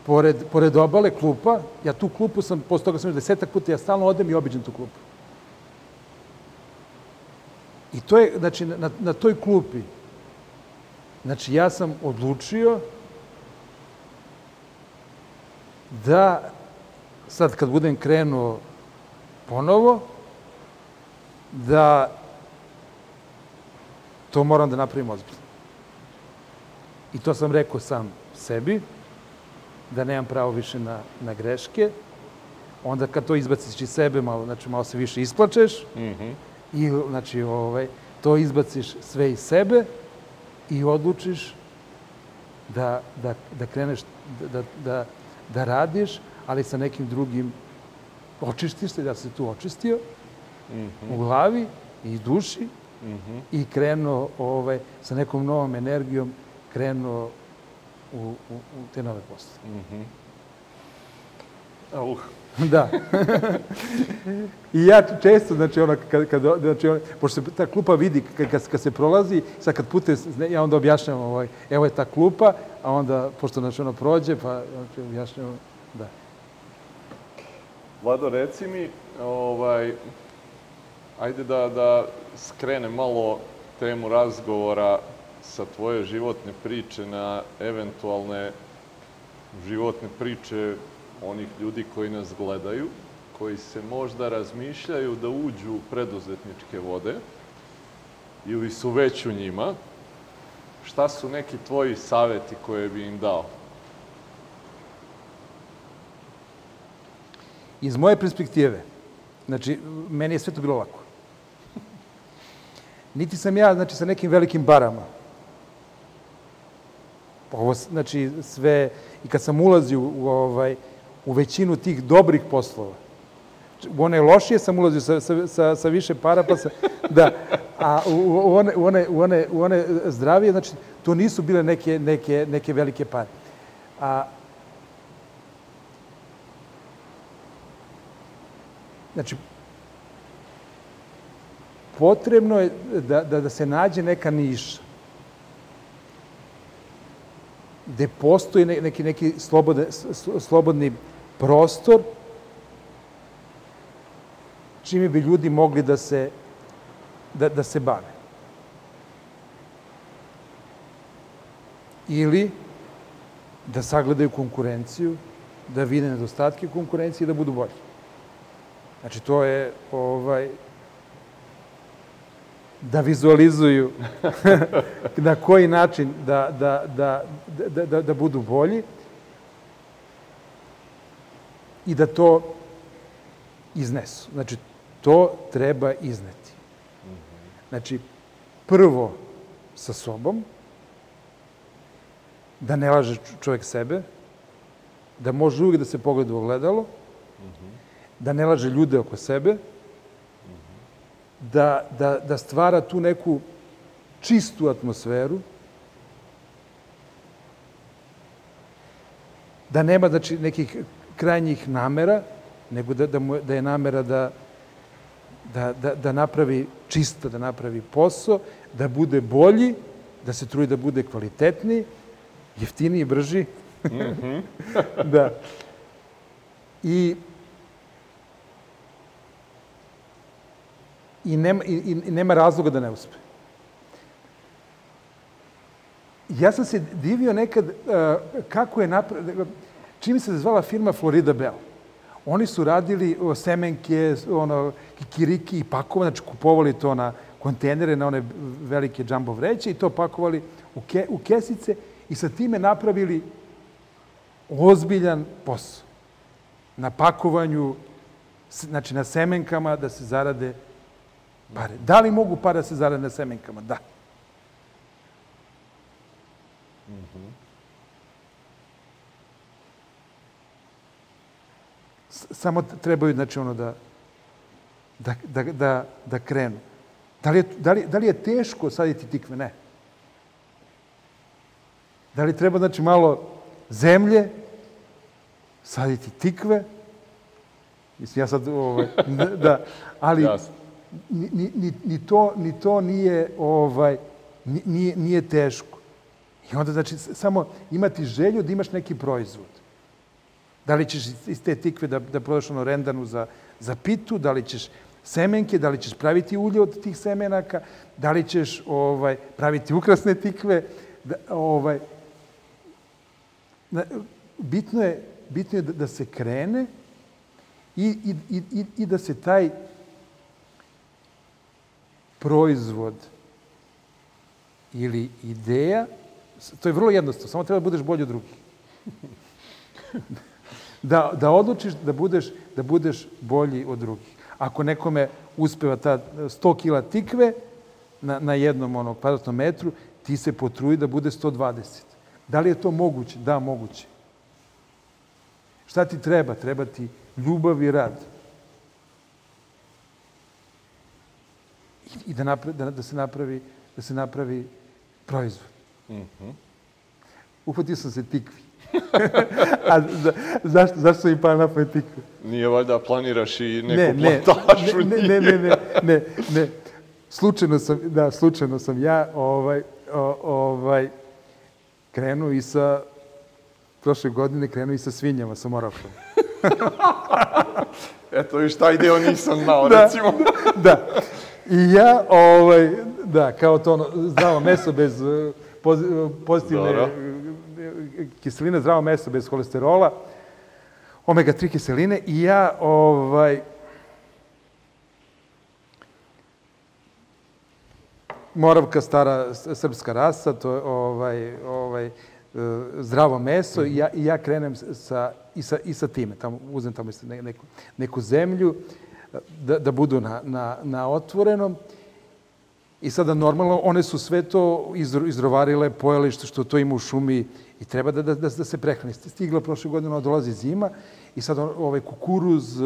pored, pored obale klupa, ja tu klupu sam, posle toga sam još desetak puta, ja stalno odem i obiđem tu klupu. I to je, znači, na, na toj klupi, znači, ja sam odlučio da sad kad budem krenuo ponovo, da To moram da napravim ozbiljno. I to sam rekao sam sebi, da nemam pravo više na, na greške, onda kad to izbaciš iz sebe, malo, znači malo se više isplačeš Mhm. i znači ovaj, to izbaciš sve iz sebe i odlučiš da, da, da kreneš da, da, da radiš, ali sa nekim drugim očistiš se, da se tu očistio u glavi i duši Mhm. i krenuo ovaj, sa nekom novom energijom krenuo u, u, u te nove posle. Uh, [laughs] Da. I ja često, znači, ono, kad, kad, znači, ono, pošto se ta klupa vidi kad, kad, kad se prolazi, sad kad pute, ja onda objašnjavam, ovaj, evo je ta klupa, a onda, pošto znači, ono prođe, pa znači, objašnjavam, da. Vlado, reci mi, ovaj, ajde da, da skrenem malo temu razgovora sa tvoje životne priče na eventualne životne priče onih ljudi koji nas gledaju, koji se možda razmišljaju da uđu u preduzetničke vode ili su već u njima. Šta su neki tvoji saveti koje bi im dao? Iz moje perspektive, znači, meni je sve to bilo lako. Niti sam ja, znači, sa nekim velikim barama. Ovo, znači, sve, i kad sam ulazio u, ovaj, u većinu tih dobrih poslova, u one lošije sam ulazio sa, sa, sa, sa više para, pa sam, [laughs] da, a u, u, one, u, one, u, one, u one zdravije, znači, to nisu bile neke, neke, neke velike pare. A, Znači, potrebno je da, da, da se nađe neka niša gde postoji ne- neki, neki slobode, slobodni prostor čime bi ljudi mogli da se, da, da se bave. Ili da sagledaju konkurenciju, da vide nedostatke konkurencije i da budu bolji. Znači, to je ovaj, da vizualizuju [laughs] na koji način da, da, da, da, da, da budu bolji i da to iznesu. Znači, to treba izneti. Znači, prvo sa sobom, da ne laže čovjek sebe, da može uvijek da se pogleda u ogledalo, da ne laže ljude oko sebe, da, da, da stvara tu neku čistu atmosferu, da nema znači, nekih krajnjih namera, nego da, da, mu, da je namera da, da, da, da napravi čisto, da napravi posao, da bude bolji, da se trudi da bude kvalitetniji, jeftiniji, brži. [laughs] da. I i nema, i, i- nema razloga da ne uspe. Ja sam se divio nekad uh, kako je napravila, čini se da zvala firma Florida Bell. Oni su radili o, semenke, ono, kikiriki i pakovali, znači kupovali to na kontenere, na one velike džambo vreće i to pakovali u, ke, u kesice i sa time napravili ozbiljan posao. Na pakovanju, znači na semenkama da se zarade pare. Da li mogu pare da se zarade na semenkama? Da. S- Samo t- trebaju, znači, ono da, da, da, da, da krenu. Da li, je, da, li, da li je teško saditi tikve? Ne. Da li treba, znači, malo zemlje, saditi tikve? Mislim, ja sad, ovaj, [laughs] da, ali Jasno. Ni, ni, ni, to, ni to nije, ovaj, ni- nije, nije teško. I onda, znači, samo imati želju da imaš neki proizvod. Da li ćeš iz- te tikve da, da prodaš ono rendanu za, za pitu, da li ćeš semenke, da li ćeš praviti ulje od tih semenaka, da li ćeš ovaj, praviti ukrasne tikve, da, ovaj, na, bitno je, bitno je da, da se krene i, i, i, i da se taj proizvod ili ideja, to je vrlo jednostavno, samo treba da budeš bolji od drugih. [laughs] Da, da odlučiš da budeš, da budeš bolji od drugih. Ako nekome uspeva ta 100 kila tikve na, na jednom onog kvadratnom metru, ti se potruji da bude 120. Da li je to moguće? Da, moguće. Šta ti treba? Treba ti ljubav i rad. I, da, napra, da, da, se napravi, da se napravi proizvod. Mm -hmm. Ufatio sam se tikvi. [laughs] A za, zašto, zašto sam im pa napravio tikve? Nije valjda planiraš i neku ne, plantažu ne, ne, ne, ne, ne, ne, Slučajno sam, da, slučajno sam ja ovaj, ovaj, krenuo i sa, prošle godine krenuo i sa svinjama, sa moravkom. [laughs] Eto, viš, taj deo nisam [laughs] znao, da, recimo. da. I ja, ovaj, da, kao to ono, zdravo meso bez eh, pozitivne Dobro. kiseline, zdravo meso bez holesterola, omega-3 kiseline i ja, ovaj, Moravka, stara srpska rasa, to je ovaj, ovaj, e, zdravo meso i ja, i ja krenem sa, i, sa, i sa time. Tamo, uzem tamo neku, neku zemlju da, da budu na, na, na otvorenom. I sada normalno one su sve to izrovarile, pojeli što, što to ima u šumi i treba da, da, da, da se prehrani. Stigla prošle godine, dolazi zima i sad ovaj kukuruz,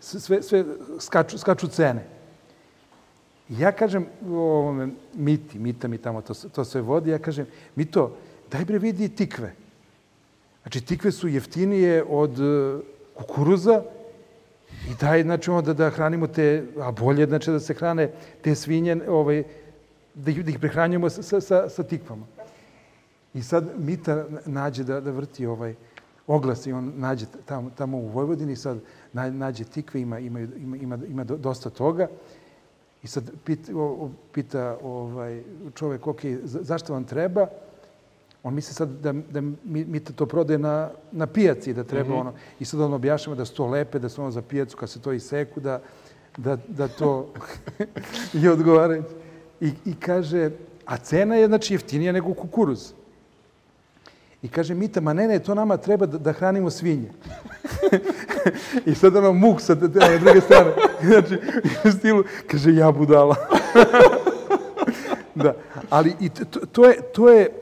sve, sve skaču, skaču cene. Ja kažem ovome, Miti, Mita mi tamo to, to sve vodi, ja kažem, Mito, daj bre vidi tikve. Znači, tikve su jeftinije od uh, kukuruza i daj, znači, onda da hranimo te, a bolje, znači, da se hrane te svinje, ovaj, da ih, da ih prehranjujemo sa, sa, sa tikvama. I sad Mita nađe da, da vrti ovaj oglas i on nađe tamo, tamo u Vojvodini, sad nađe tikve, ima, ima, ima, ima, ima dosta toga. I sad pita, pita ovaj, čovek, ok, zašto vam treba? On misli sad da, da mi, mi to prodaje na, na pijaci, da treba mm -hmm. ono. I sad on objašnjava da su to lepe, da su ono za pijacu, kad se to iseku, da, da, da to [laughs] i odgovara. I, I kaže, a cena je znači jeftinija nego kukuruz. I kaže Mita, ma ne, ne, to nama treba da, da hranimo svinje. [laughs] I sad ono muk sa te, druge strane. [laughs] Znači, u stilu, kaže, ja budala. da, ali i to, to, je, to je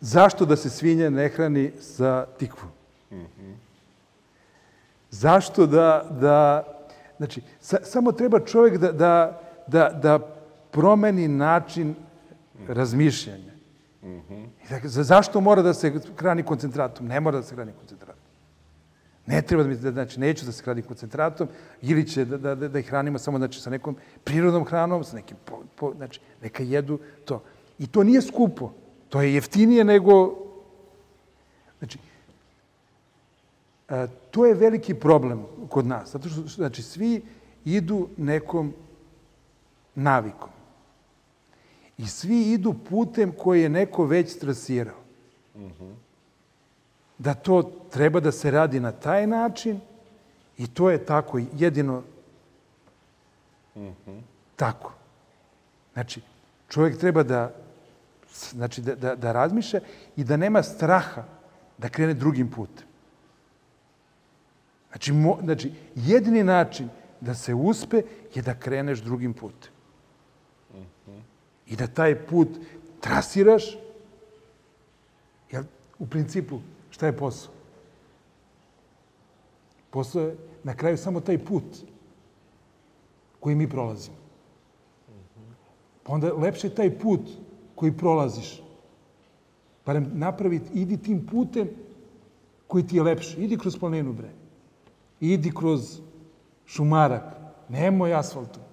zašto da se svinje ne hrani sa tikvom. Zašto da, da znači, sa, samo treba čovjek da, da, da, da promeni način razmišljanja. Mm -hmm. I dakle, zašto mora da se hrani koncentratom? Ne mora da se hrani koncentratom. Ne treba da mi, da, znači, neću da se hrani koncentratom, ili će da, da, da, da ih hranimo samo znači, sa nekom prirodnom hranom, sa nekim, po, po, znači, neka jedu to. I to nije skupo. To je jeftinije nego... Znači, a, to je veliki problem kod nas. Zato što, znači, svi idu nekom navikom. I svi idu putem koji je neko već strasirao. Mm -hmm. Da to treba da se radi na taj način i to je tako jedino mm -hmm. tako. Znači, čovjek treba da, znači, da, da, da razmišlja i da nema straha da krene drugim putem. Znači, mo, znači, jedini način da se uspe je da kreneš drugim putem i da taj put trasiraš, jer u principu šta je posao? Posao je na kraju samo taj put koji mi prolazimo. Pa onda lepše taj put koji prolaziš. Barem napravi, idi tim putem koji ti je lepši. Idi kroz planinu, bre. Idi kroz šumarak. Nemoj asfaltom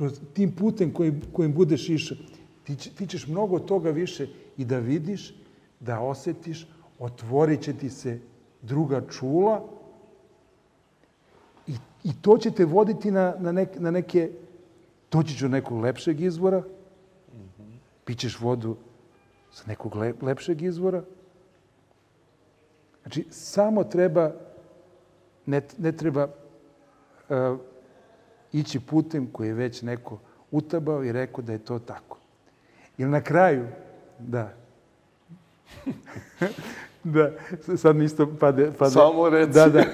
kroz tim putem kojim, kojim budeš išao, ti, ti ćeš mnogo toga više i da vidiš, da osetiš, otvorit će ti se druga čula i, i to će te voditi na, na, nek, na neke, doći ću nekog lepšeg izvora. Pićeš vodu sa nekog lep, lepšeg izvora. Znači, samo treba, ne, ne treba uh, ići putem koji je već neko utabao i rekao da je to tako. Ili na kraju, da, [laughs] da, sad mi isto pade... pade. Samo reci. Da, da.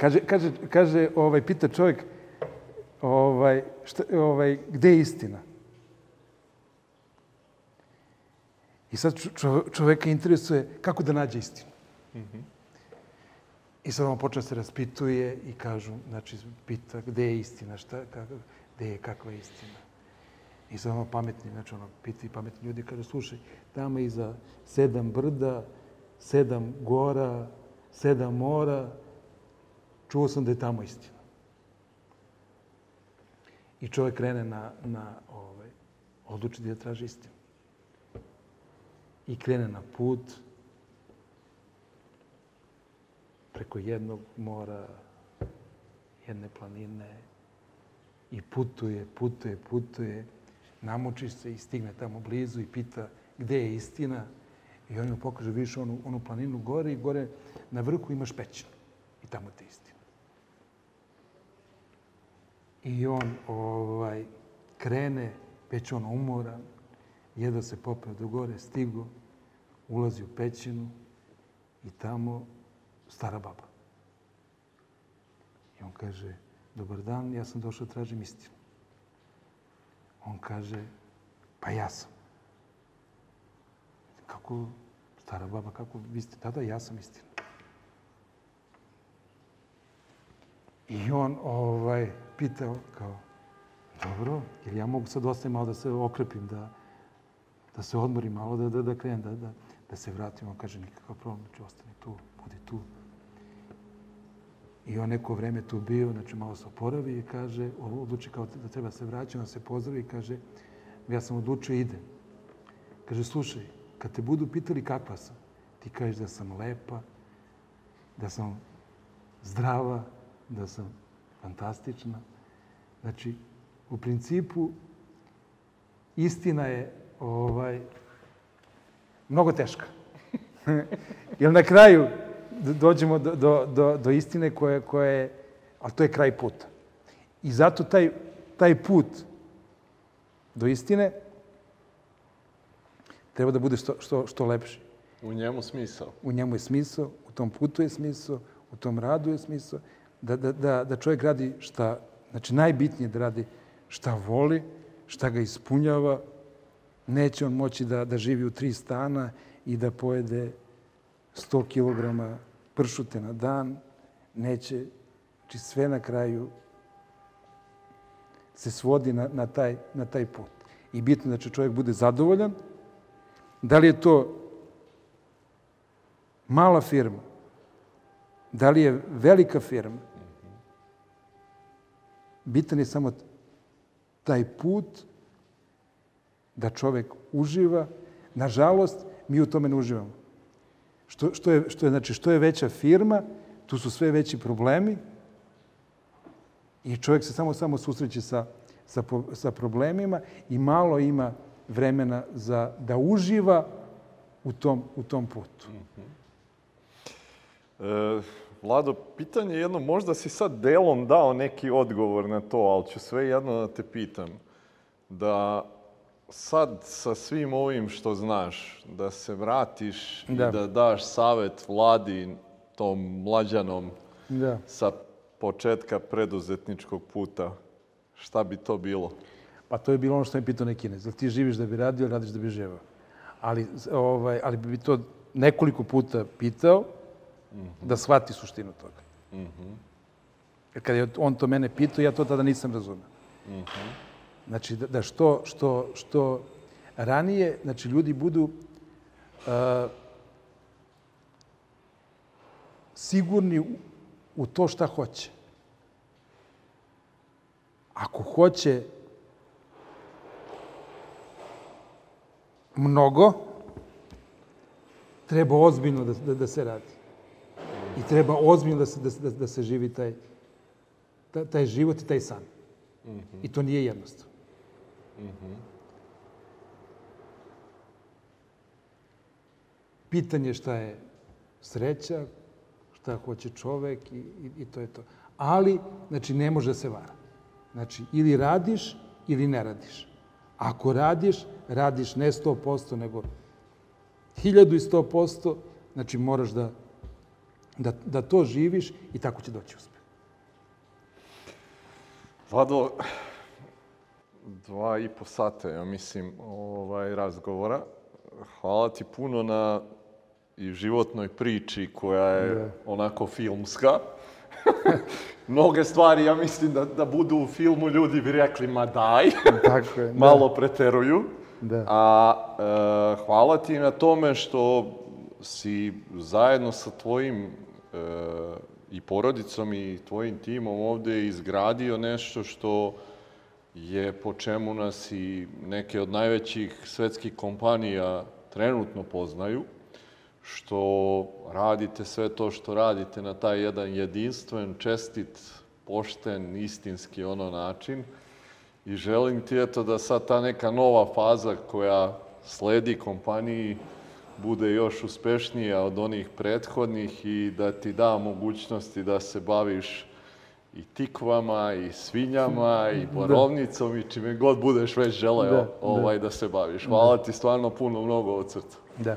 Kaže, kaže, kaže ovaj, pita čovjek, ovaj, šta, ovaj, gde je istina? I sad čo, čoveka interesuje kako da nađe istinu. Mm -hmm. I sad on počne se raspituje i kažu, znači, pita gde je istina, šta, kako, gde je, kakva je istina. I sad ono pametni, znači ono, pita i pametni ljudi, kaže, slušaj, tamo iza sedam brda, sedam gora, sedam mora, čuo sam da je tamo istina. I čovjek krene na, na ovaj, odluči da traži istinu. I krene na put preko jednog mora, jedne planine i putuje, putuje, putuje, namoči se i stigne tamo blizu i pita gde je istina. I on mu pokaže više onu, onu planinu gore i gore na vrhu imaš pećinu. I tamo te istina. I on ovaj, krene, već on umoran, jedva se popeo do gore, stigo, ulazi u pećinu i tamo stara baba. I on kaže, dobar dan, ja sam došao da tražim istinu. On kaže, pa ja sam. Kako, stara baba, kako vi ste tada, ja sam istina. I on ovaj, pitao kao, dobro, jer ja mogu sad ostajem malo da se okrepim, da, da se odmorim malo, da, da, da krenem, da, da, da se vratim. On kaže, nikakav problem, znači ostani tu, budi tu. I on neko vreme tu bio, znači malo se oporavi i kaže, odluči kao da treba se vraća, on se pozdravi i kaže, ja sam odlučio idem. Kaže, slušaj, kad te budu pitali kakva sam, ti kažeš da sam lepa, da sam zdrava, da sam fantastična. Znači, u principu, istina je ovaj, mnogo teška. [laughs] Jer na kraju dođemo do, do, do, do istine koje, koje, ali to je kraj puta. I zato taj, taj put do istine treba da bude što, što, što lepši. U njemu smisao. U njemu je smisao, u tom putu je smisao, u tom radu je smisao. Da, da, da, da čovjek radi šta, znači najbitnije da radi šta voli, šta ga ispunjava. Neće on moći da, da živi u tri stana i da pojede 100 kg pršute na dan. Neće, znači sve na kraju se svodi na, na, taj, na taj put. I bitno da će čovjek bude zadovoljan. Da li je to mala firma, da li je velika firma, bitan je samo taj put da čovek uživa. Nažalost, mi u tome ne uživamo. Što, što, je, što, je, znači, što je veća firma, tu su sve veći problemi i čovjek se samo samo susreće sa, sa, sa problemima i malo ima vremena za da uživa u tom, u tom putu. Mm -hmm. e, Vlado, pitanje je jedno, možda si sad delom dao neki odgovor na to, ali ću sve jedno da te pitam. Da sad sa svim ovim što znaš, da se vratiš da. i da daš savet vladi, tom mlađanom, da. sa početka preduzetničkog puta, šta bi to bilo? Pa to je bilo ono što mi pitao neki kinez. ti živiš da bi radio ili radiš da bi živao? Ali, ovaj, ali bi to nekoliko puta pitao mm -hmm. da shvati suštinu toga. Mm -hmm. Jer kada je on to mene pitao, ja to tada nisam razumeo. Mm -hmm. Znači, da, da što, što, što ranije, znači, ljudi budu uh, sigurni u, u to šta hoće. Ako hoće mnogo, treba ozbiljno da, da, da se radi. I treba ozbiljno da se, da, da, da se živi taj, taj život i taj san. Mm -hmm. I to nije jednostavno. Mm -hmm. Pitanje šta je sreća, šta hoće čovek i, i, i to je to. Ali, znači, ne može se vara. Znači, ili radiš ili ne radiš. Ako radiš, radiš ne 100%, nego Hiljadu i sto posto, znači moraš da, da, da to živiš i tako će doći uspeh. Vlado, dva i po sata, ja mislim, ovaj, razgovora. Hvala ti puno na i životnoj priči koja je Da. onako filmska. [laughs] Mnoge stvari, ja mislim, da, da budu u filmu, ljudi bi rekli, ma daj, [laughs] Tako je. malo preteruju. Da. A e, hvala ti na tome što si zajedno sa tvojim e, i porodicom i tvojim timom ovde izgradio nešto što je po čemu nas i neke od najvećih svetskih kompanija trenutno poznaju, što radite sve to što radite na taj jedan jedinstven, čestit, pošten, istinski ono način. I želim ti eto da sad ta neka nova faza koja sledi kompaniji bude još uspešnija od onih prethodnih i da ti da mogućnosti da se baviš i tikvama, i svinjama, i borovnicom, i čime god budeš već želeo Da, da. ovaj, da se baviš. Hvala ti stvarno puno, mnogo od srca. Da.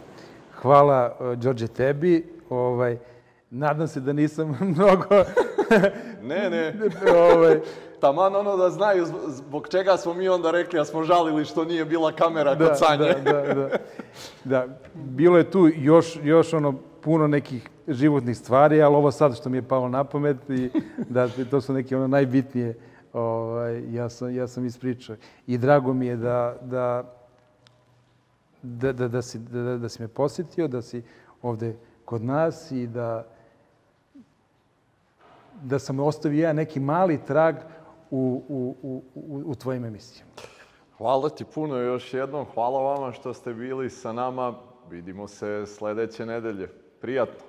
Hvala, Đorđe, tebi. Ovaj, nadam se da nisam [laughs] mnogo... [laughs] Ne, ne, [laughs] ovaj, taman ono da znaju zb- zbog čega smo mi onda rekli, a smo žalili što nije bila kamera kod Sanje. Da, da, da. da, bilo je tu još, još ono puno nekih životnih stvari, ali ovo sad što mi je palo na pamet i da to su neke ono najbitnije ovaj, ja, sam, ja sam ispričao. I drago mi je da, da, da, da, da, si, da, da si me posjetio, da si ovde kod nas i da, da sam ostavio jedan neki mali trag u, u, u, u, u tvojim emisijama. Hvala ti puno još jednom. Hvala vama što ste bili sa nama. Vidimo se sledeće nedelje. Приятно.